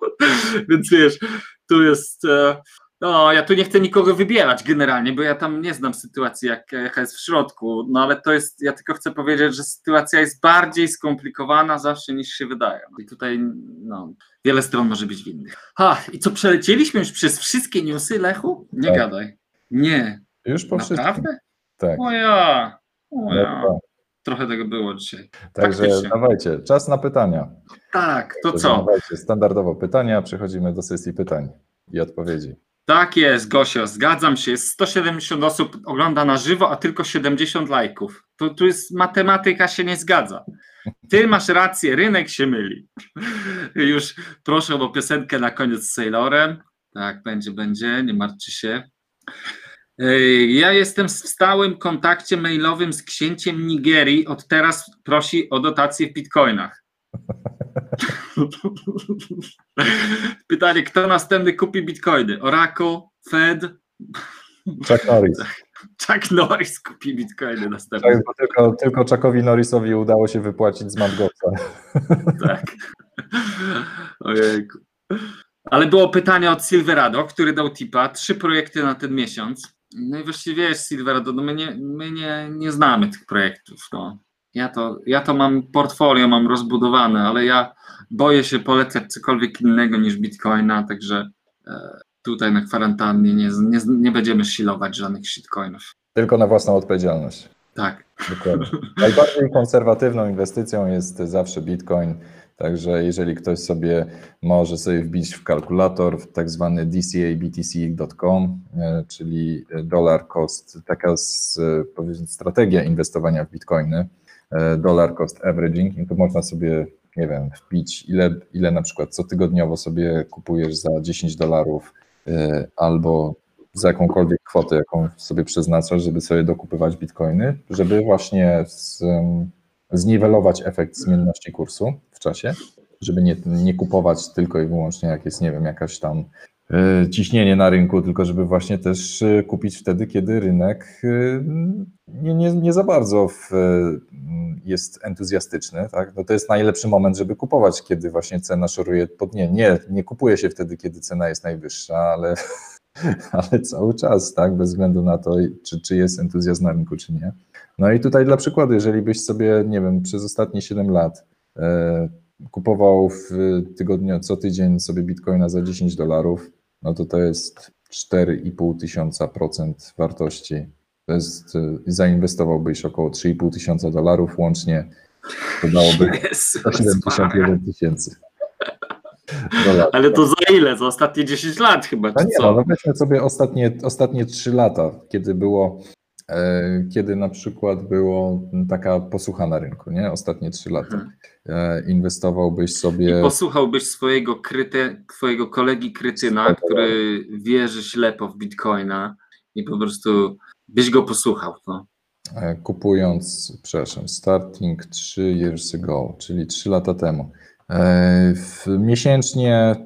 [laughs] Więc wiesz, tu jest. E, no, ja tu nie chcę nikogo wybierać generalnie, bo ja tam nie znam sytuacji, jak, jaka jest w środku, no ale to jest, ja tylko chcę powiedzieć, że sytuacja jest bardziej skomplikowana zawsze niż się wydaje. I tutaj, no, wiele stron może być winnych. Ha, i co, przelecieliśmy już przez wszystkie newsy, Lechu? Nie tak. gadaj. Nie. Już po Naprawdę? Tak. O ja, o ja. No Trochę tego było dzisiaj. Także Faktycznie. dawajcie, czas na pytania. Tak, to Także co? Dawajcie, standardowo pytania, przechodzimy do sesji pytań i odpowiedzi. Tak jest, Gosio, zgadzam się. 170 osób ogląda na żywo, a tylko 70 lajków. Tu, tu jest matematyka się nie zgadza. Ty masz rację, rynek się myli. Już proszę o piosenkę na koniec z Sailorem. Tak, będzie, będzie, nie martwcie się. Ja jestem w stałym kontakcie mailowym z księciem Nigerii. Od teraz prosi o dotację w bitcoinach. [laughs] [laughs] Pytanie, kto następny kupi bitcoiny? Oracle, Fed? Chuck Norris. [laughs] Chuck Norris kupi bitcoiny następny. Tak, tylko, tylko Chuckowi Norrisowi udało się wypłacić z Mangotsa. [laughs] tak. Ojejku. Ale było pytanie od Silverado, który dał tipa, trzy projekty na ten miesiąc. No i właściwie wiesz, Silverado, no my, nie, my nie, nie znamy tych projektów. No. Ja, to, ja to mam portfolio, mam rozbudowane, ale ja boję się polecać cokolwiek innego niż Bitcoina, także e, tutaj na kwarantannie nie, nie, nie będziemy silować żadnych shitcoinów. Tylko na własną odpowiedzialność. Tak. Dokładnie. [laughs] Najbardziej konserwatywną inwestycją jest zawsze Bitcoin. Także jeżeli ktoś sobie może sobie wbić w kalkulator w tak zwany dcabtc.com, e, czyli dollar cost, taka z, powiedzmy strategia inwestowania w bitcoiny, e, dollar cost averaging i tu można sobie, nie wiem, wbić ile, ile na przykład cotygodniowo sobie kupujesz za 10 dolarów e, albo za jakąkolwiek kwotę, jaką sobie przeznaczasz, żeby sobie dokupywać bitcoiny, żeby właśnie z, zniwelować efekt zmienności kursu w czasie, żeby nie, nie kupować tylko i wyłącznie jak jest, nie wiem, jakaś tam e, ciśnienie na rynku, tylko żeby właśnie też e, kupić wtedy, kiedy rynek e, nie, nie, nie za bardzo w, jest entuzjastyczny. Tak? No to jest najlepszy moment, żeby kupować, kiedy właśnie cena szoruje pod nie. Nie, nie kupuje się wtedy, kiedy cena jest najwyższa, ale, [laughs] ale cały czas, tak? bez względu na to, czy, czy jest entuzjazm na rynku, czy nie. No i tutaj dla przykładu, jeżeli byś sobie, nie wiem, przez ostatnie 7 lat e, kupował w tygodniu, co tydzień sobie bitcoina za 10 dolarów, no to to jest 4,5 tysiąca procent wartości. To jest, e, zainwestowałbyś około 3,5 tysiąca dolarów łącznie, to dałoby [laughs] 171 tysięcy. [laughs] Ale to za ile? Za ostatnie 10 lat chyba, no nie, co? No, weźmy sobie ostatnie, ostatnie 3 lata, kiedy było kiedy na przykład było taka posłucha na rynku, nie? Ostatnie trzy lata. Mhm. E, inwestowałbyś sobie. I posłuchałbyś swojego kryty, twojego kolegi krytyna, który wierzy ślepo w bitcoina i po prostu byś go posłuchał. No. E, kupując, przepraszam, starting 3 years ago, czyli 3 lata temu. Miesięcznie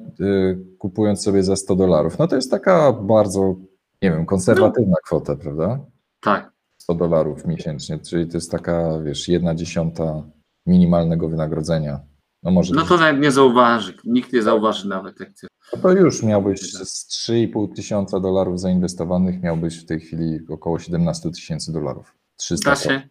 kupując sobie za 100 dolarów. No to jest taka bardzo, nie wiem, konserwatywna no. kwota, prawda? Tak. 100 dolarów miesięcznie, czyli to jest taka, wiesz, jedna dziesiąta minimalnego wynagrodzenia. No, może no to nawet nie zauważy, nikt nie zauważy nawet. Jak ty... no to już miałbyś z 3,5 tysiąca dolarów zainwestowanych, miałbyś w tej chwili około 17 tysięcy dolarów. 300 da się.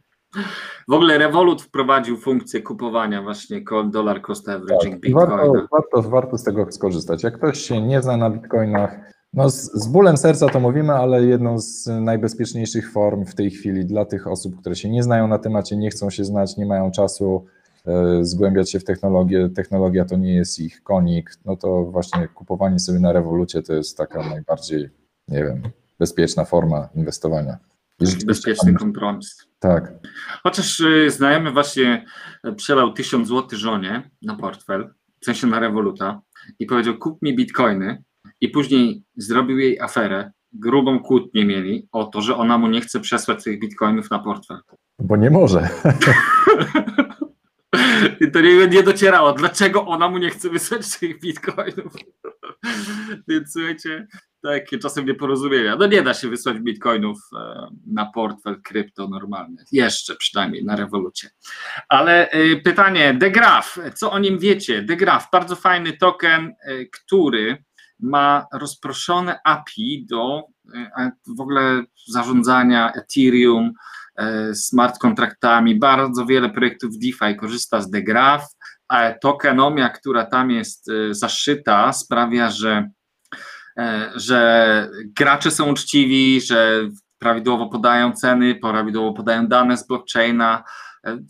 W ogóle Revolut wprowadził funkcję kupowania właśnie dollar cost averaging tak, Bitcoina. Warto, warto, warto z tego skorzystać. Jak ktoś się nie zna na Bitcoinach, no z, z bólem serca to mówimy, ale jedną z najbezpieczniejszych form w tej chwili dla tych osób, które się nie znają na temacie, nie chcą się znać, nie mają czasu e, zgłębiać się w technologię, technologia to nie jest ich konik, no to właśnie kupowanie sobie na rewolucie to jest taka najbardziej, nie wiem, bezpieczna forma inwestowania. Bezpieczny kompromis. Tak. Chociaż y, znajomy właśnie przelał 1000 zł żonie na portfel, w sensie na rewoluta i powiedział kup mi bitcoiny i później zrobił jej aferę, grubą kłótnię mieli o to, że ona mu nie chce przesłać tych bitcoinów na portfel. Bo nie może. [laughs] I to nie, nie docierało, dlaczego ona mu nie chce wysłać tych bitcoinów. [laughs] Więc słuchajcie, takie czasem nieporozumienia. No nie da się wysłać bitcoinów e, na portfel krypto normalny. Jeszcze przynajmniej na rewolucie. Ale e, pytanie, Degraph, co o nim wiecie? Degraph, bardzo fajny token, e, który ma rozproszone API do w ogóle zarządzania Ethereum, smart kontraktami. Bardzo wiele projektów DeFi korzysta z Degraph, a tokenomia, która tam jest zaszyta, sprawia, że E, że gracze są uczciwi, że prawidłowo podają ceny, prawidłowo podają dane z blockchaina.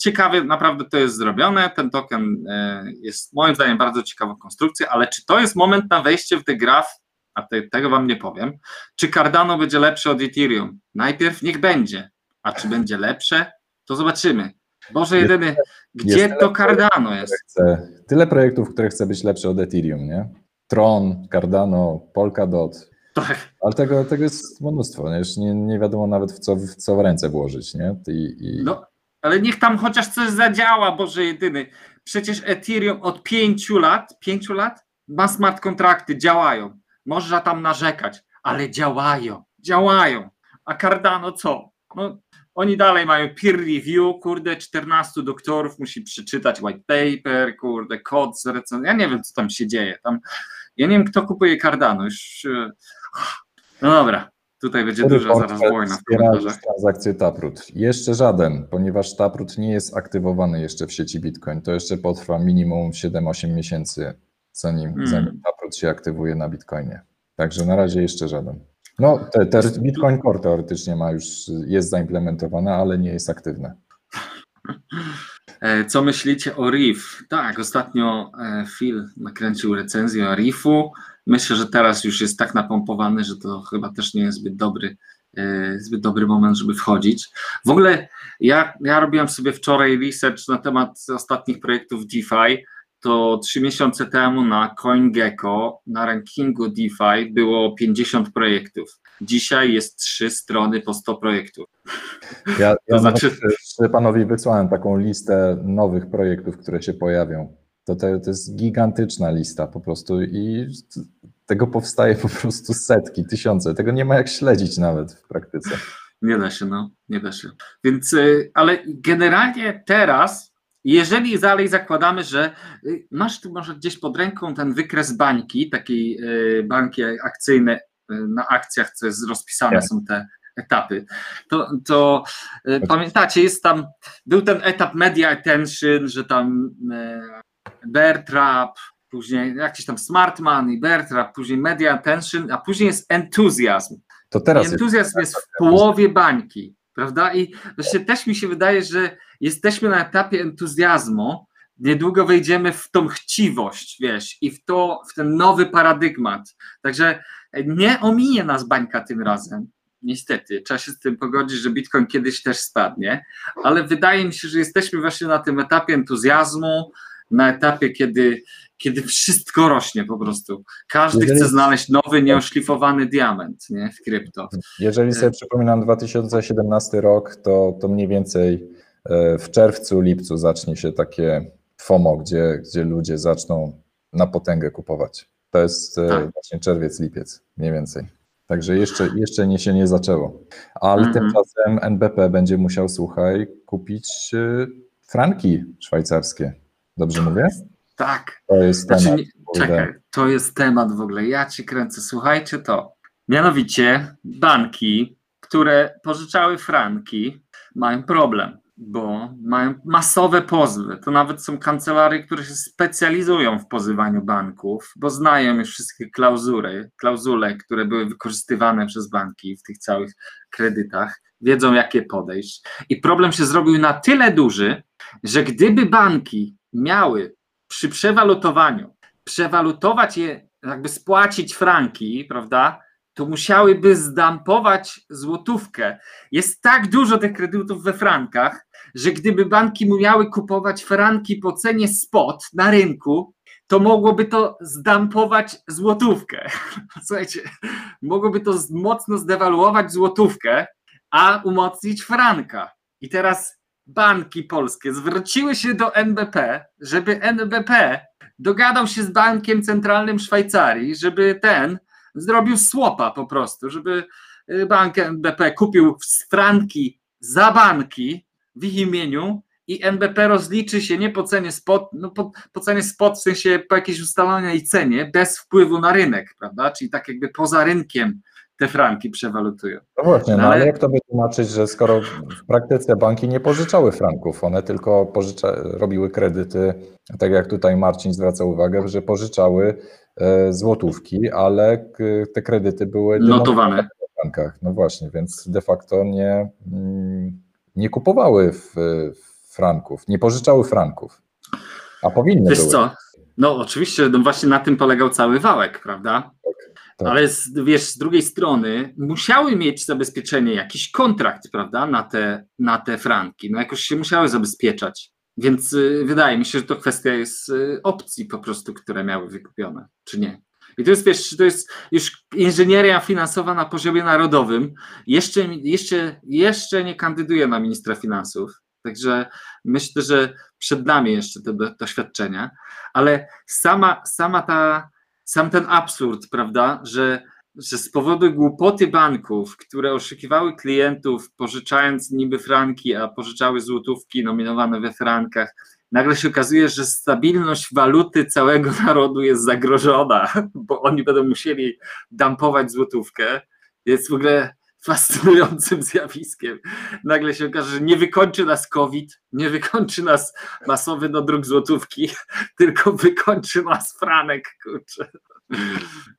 Ciekawie naprawdę to jest zrobione. Ten token e, jest moim zdaniem bardzo ciekawą konstrukcją, ale czy to jest moment na wejście w tę graf? A te, tego wam nie powiem. Czy Cardano będzie lepsze od Ethereum? Najpierw niech będzie. A czy będzie lepsze? To zobaczymy. Boże jedyny, gdzie jest to Cardano jest? Chce, tyle projektów, które chce być lepsze od Ethereum, nie? Tron, Cardano, Polkadot. Tak. Ale tego, tego jest mnóstwo, nie? Już nie, nie wiadomo nawet w co, w co w ręce włożyć, nie? I, i... No, ale niech tam chociaż coś zadziała, Boże jedyny. Przecież Ethereum od pięciu lat, pięciu lat ma smart kontrakty, działają. Można tam narzekać, ale działają, działają. A Cardano co? No, oni dalej mają peer review, kurde, 14 doktorów musi przeczytać white paper, kurde, kod z. Ja nie wiem, co tam się dzieje. Tam ja nie wiem, kto kupuje Cardano. Już... E, no dobra, tutaj będzie Który duża zaraz wojna w komentarzach. transakcje Taproot. Jeszcze żaden, ponieważ Taproot nie jest aktywowany jeszcze w sieci Bitcoin. To jeszcze potrwa minimum 7-8 miesięcy, zanim, hmm. zanim Taproot się aktywuje na Bitcoinie. Także na razie jeszcze żaden. No, te, te Bitcoin Core teoretycznie ma już, jest zaimplementowane, ale nie jest aktywne. [laughs] E, co myślicie o Reef? Tak, ostatnio e, Phil nakręcił recenzję o Reefu. Myślę, że teraz już jest tak napompowany, że to chyba też nie jest zbyt dobry, e, zbyt dobry moment, żeby wchodzić. W ogóle ja, ja robiłem sobie wczoraj research na temat ostatnich projektów DeFi to trzy miesiące temu na CoinGecko na rankingu DeFi było 50 projektów. Dzisiaj jest trzy strony po 100 projektów. Ja, ja to znaczy... panowi wysłałem taką listę nowych projektów, które się pojawią. To, to, to jest gigantyczna lista po prostu i tego powstaje po prostu setki, tysiące. Tego nie ma jak śledzić nawet w praktyce. Nie da się, no, nie da się. Więc, y, ale generalnie teraz jeżeli dalej zakładamy, że y, masz tu może gdzieś pod ręką ten wykres bańki, takiej y, bańki akcyjnej, na akcjach, co jest rozpisane tak. są te etapy, to, to pamiętacie, jest tam, był ten etap media attention, że tam trap, później jakiś tam smart money, bear trap, później media attention, a później jest entuzjazm. To teraz entuzjazm jest, jest w połowie bańki, prawda? I właśnie też mi się wydaje, że jesteśmy na etapie entuzjazmu, niedługo wejdziemy w tą chciwość, wiesz, i w to, w ten nowy paradygmat. Także nie ominie nas bańka tym razem. Niestety, trzeba się z tym pogodzić, że Bitcoin kiedyś też spadnie, ale wydaje mi się, że jesteśmy właśnie na tym etapie entuzjazmu, na etapie, kiedy, kiedy wszystko rośnie po prostu. Każdy Jeżeli... chce znaleźć nowy, nieoszlifowany diament nie, w krypto. Jeżeli sobie przypominam 2017 rok, to, to mniej więcej E, w czerwcu, lipcu zacznie się takie FOMO, gdzie, gdzie ludzie zaczną na potęgę kupować. To jest e, tak. właśnie czerwiec, lipiec, mniej więcej. Także jeszcze, jeszcze nie się nie zaczęło. Ale mhm. tymczasem NBP będzie musiał, słuchaj, kupić e, franki szwajcarskie. Dobrze mówię? Tak. To jest znaczy, temat. czekaj, to jest temat w ogóle. Ja ci kręcę. Słuchajcie to. Mianowicie banki, które pożyczały franki, mają problem, bo mają masowe pozwy. To nawet są kancelarie, które się specjalizują w pozywaniu banków, bo znają już wszystkie klauzury, klauzule, które były wykorzystywane przez banki w tych całych kredytach, wiedzą jakie podejść. I problem się zrobił na tyle duży, że gdyby banki miały przy przewalutowaniu przewalutować je, jakby spłacić franki, prawda, to musiałyby zdampować złotówkę. Jest tak dużo tych kredytów we frankach, że gdyby banki miały kupować franki po cenie spot na rynku, to mogłoby to zdampować złotówkę. [laughs] Słuchajcie, mogłoby to mocno zdewaluować złotówkę, a umocnić franka. I teraz banki polskie zwróciły się do NBP, żeby NBP dogadał się z Bankiem Centralnym Szwajcarii, żeby ten zrobił słopa po prostu, żeby y, bank NBP kupił franki za banki w ich imieniu i NBP rozliczy się nie po cenie spot, no po, po cenie spot, w sensie po jakiejś ustalonej cenie, bez wpływu na rynek, prawda? Czyli tak jakby poza rynkiem te franki przewalutują. No właśnie, no, no ale... ale jak to wytłumaczyć, że skoro w praktyce banki nie pożyczały franków, one tylko pożycza, robiły kredyty, tak jak tutaj Marcin zwraca uwagę, że pożyczały e, złotówki, ale te kredyty były notowane w frankach. No właśnie, więc de facto nie, mm, nie kupowały w, w franków, nie pożyczały franków, a powinny Wiesz były. co? No oczywiście, no właśnie na tym polegał cały wałek, prawda? Tak. Ale z, wiesz, z drugiej strony musiały mieć zabezpieczenie, jakiś kontrakt, prawda, na te, na te franki. No jakoś się musiały zabezpieczać. Więc y, wydaje mi się, że to kwestia jest y, opcji po prostu, które miały wykupione, czy nie. I to jest, wiesz, to jest już inżynieria finansowa na poziomie narodowym. Jeszcze, jeszcze, jeszcze nie kandyduje na ministra finansów. Także myślę, że przed nami jeszcze te doświadczenia, ale sama, sama ta sam ten absurd, prawda, że, że z powodu głupoty banków, które oszukiwały klientów, pożyczając niby franki, a pożyczały złotówki nominowane we frankach, nagle się okazuje, że stabilność waluty całego [laughs] narodu jest zagrożona, bo oni będą musieli dampować złotówkę. Jest w ogóle fascynującym zjawiskiem. Nagle się okaże, że nie wykończy nas COVID, nie wykończy nas masowy dodruk złotówki, [laughs] tylko wykończy nas franek, kurczę.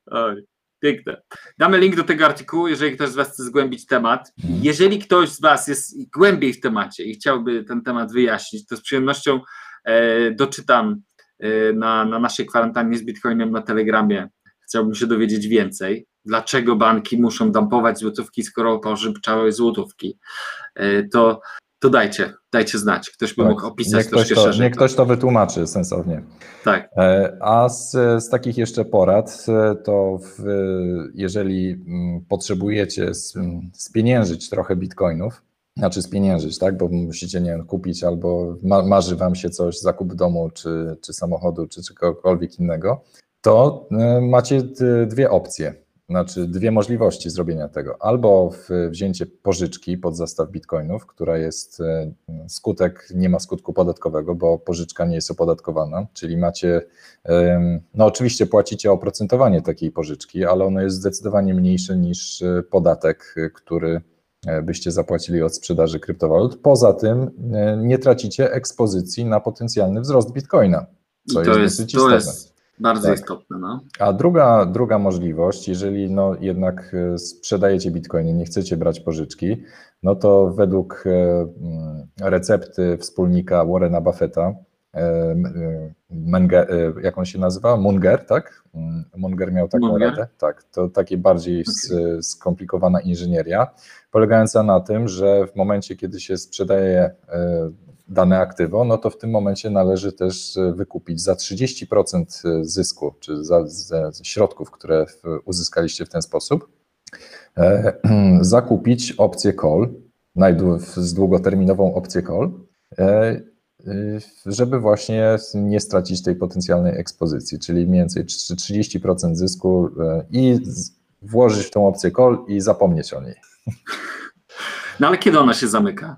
Oj, piękne. Damy link do tego artykułu, jeżeli ktoś z Was chce zgłębić temat. Jeżeli ktoś z Was jest głębiej w temacie i chciałby ten temat wyjaśnić, to z przyjemnością e, doczytam e, na, na naszej kwarantannie z Bitcoinem na Telegramie. Chciałbym się dowiedzieć więcej dlaczego banki muszą dampować złotówki, skoro pożyczały złotówki, e, to, to dajcie, dajcie znać. Ktoś by tak. mógł opisać troszkę to, szerzej. Niech ktoś to wytłumaczy sensownie. Tak. E, a z, z takich jeszcze porad, e, to w, jeżeli mm, potrzebujecie spieniężyć trochę bitcoinów, znaczy spieniężyć, tak, bo musicie, nie wiem, kupić albo ma, marzy wam się coś, zakup domu, czy, czy samochodu, czy czegokolwiek innego, to macie dwie opcje znaczy dwie możliwości zrobienia tego. Albo wzięcie pożyczki pod zastaw bitcoinów, która jest e, skutek, nie ma skutku podatkowego, bo pożyczka nie jest opodatkowana, czyli macie, no oczywiście płacicie oprocentowanie takiej pożyczki, ale ono jest zdecydowanie mniejsze niż e, podatek, który e, byście zapłacili od sprzedaży kryptowalut. Poza tym nie tracicie ekspozycji na potencjalny wzrost bitcoina, co jest, jest dosyć istotne. Jest bardzo tak. istotne. No. A druga, druga możliwość, jeżeli no jednak e, sprzedajecie bitcoiny, nie chcecie brać pożyczki, no to według e, mm, recepty wspólnika Warrena Buffetta, e, Menger, jak on się nazywa? Munger, tak? Mm, Munger miał taką Munger. radę. Tak, to takie bardziej okay. skomplikowana inżynieria, polegająca na tym, że w momencie, kiedy się sprzedaje dane aktywo, no to w tym momencie należy też e, wykupić za 30% e, zysku, czy za, za środków, które uzyskaliście w ten sposób, e, [clears throat] zakupić opcję call, z długoterminową opcję call, żeby właśnie nie stracić tej potencjalnej ekspozycji, czyli mniej więcej 30% zysku i włożyć w tą opcję call i zapomnieć o niej. No ale kiedy ona się zamyka?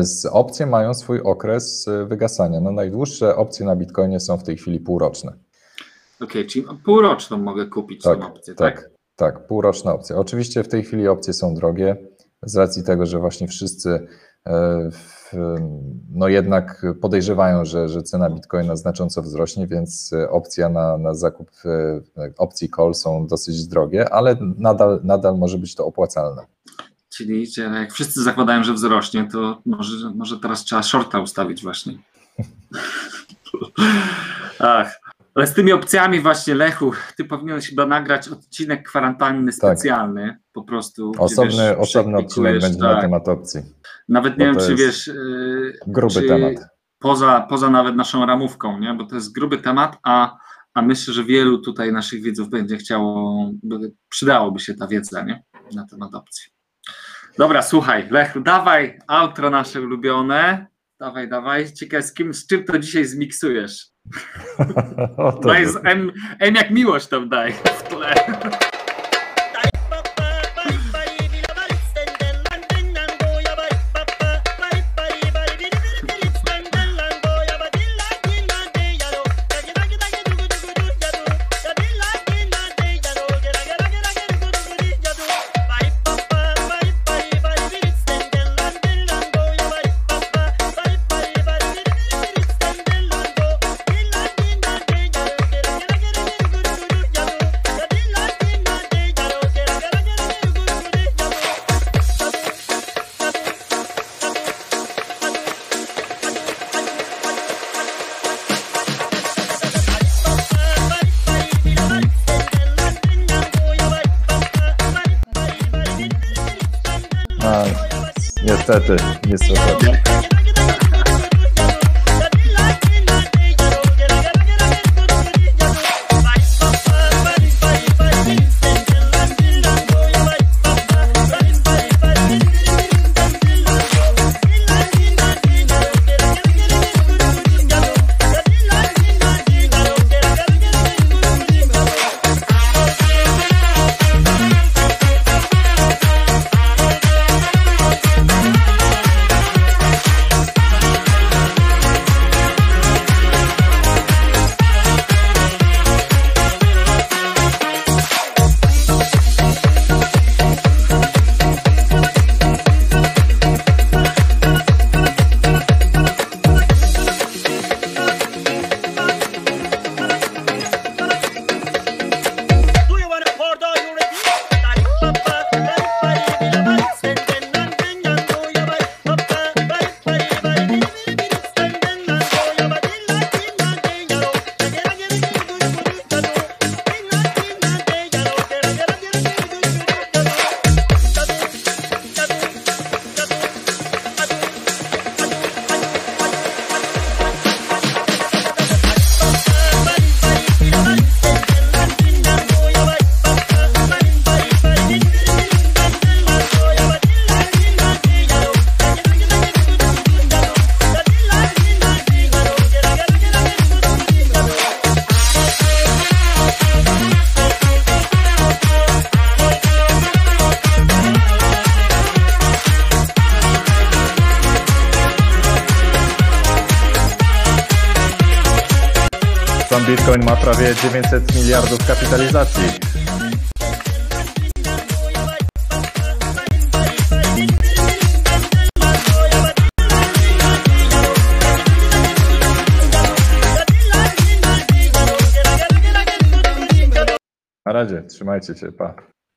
Z opcje mają swój okres wygasania. No najdłuższe opcje na Bitcoinie są w tej chwili półroczne. Okej, okay, czyli półroczną mogę kupić tak, tę opcję, tak? Tak, tak, półroczna opcja. Oczywiście w tej chwili opcje są drogie z racji tego, że właśnie wszyscy no jednak podejrzewają, że, że cena bitcoina znacząco wzrośnie, więc opcja na, na zakup opcji call są dosyć drogie, ale nadal, nadal może być to opłacalne. Czyli jak wszyscy zakładają, że wzrośnie, to może, może teraz trzeba shorta ustawić właśnie. [laughs] Ach, ale z tymi opcjami właśnie, Lechu, ty powinieneś chyba nagrać odcinek kwarantanny tak. specjalny, tak. po prostu. Osobny, wiesz, osobny odcinek będzie tak. na temat opcji. Nawet nie wiem, czy wiesz... Yy, gruby czy temat. Poza, poza nawet naszą ramówką, nie? bo to jest gruby temat, a, a myślę, że wielu tutaj naszych widzów będzie chciało, by, przydałoby się ta wiedza nie? na temat opcji. Dobra, słuchaj, Lechu, dawaj outro nasze ulubione. Dawaj, dawaj. Ciekawe, z, kim, z czym to dzisiaj zmiksujesz? [laughs] daj z M, M jak miłość tam daj w tle. Niestety, niestety. Bitcoin ma prawie 900 miliardów kapitalizacji. Na razie, trzymajcie się, pa.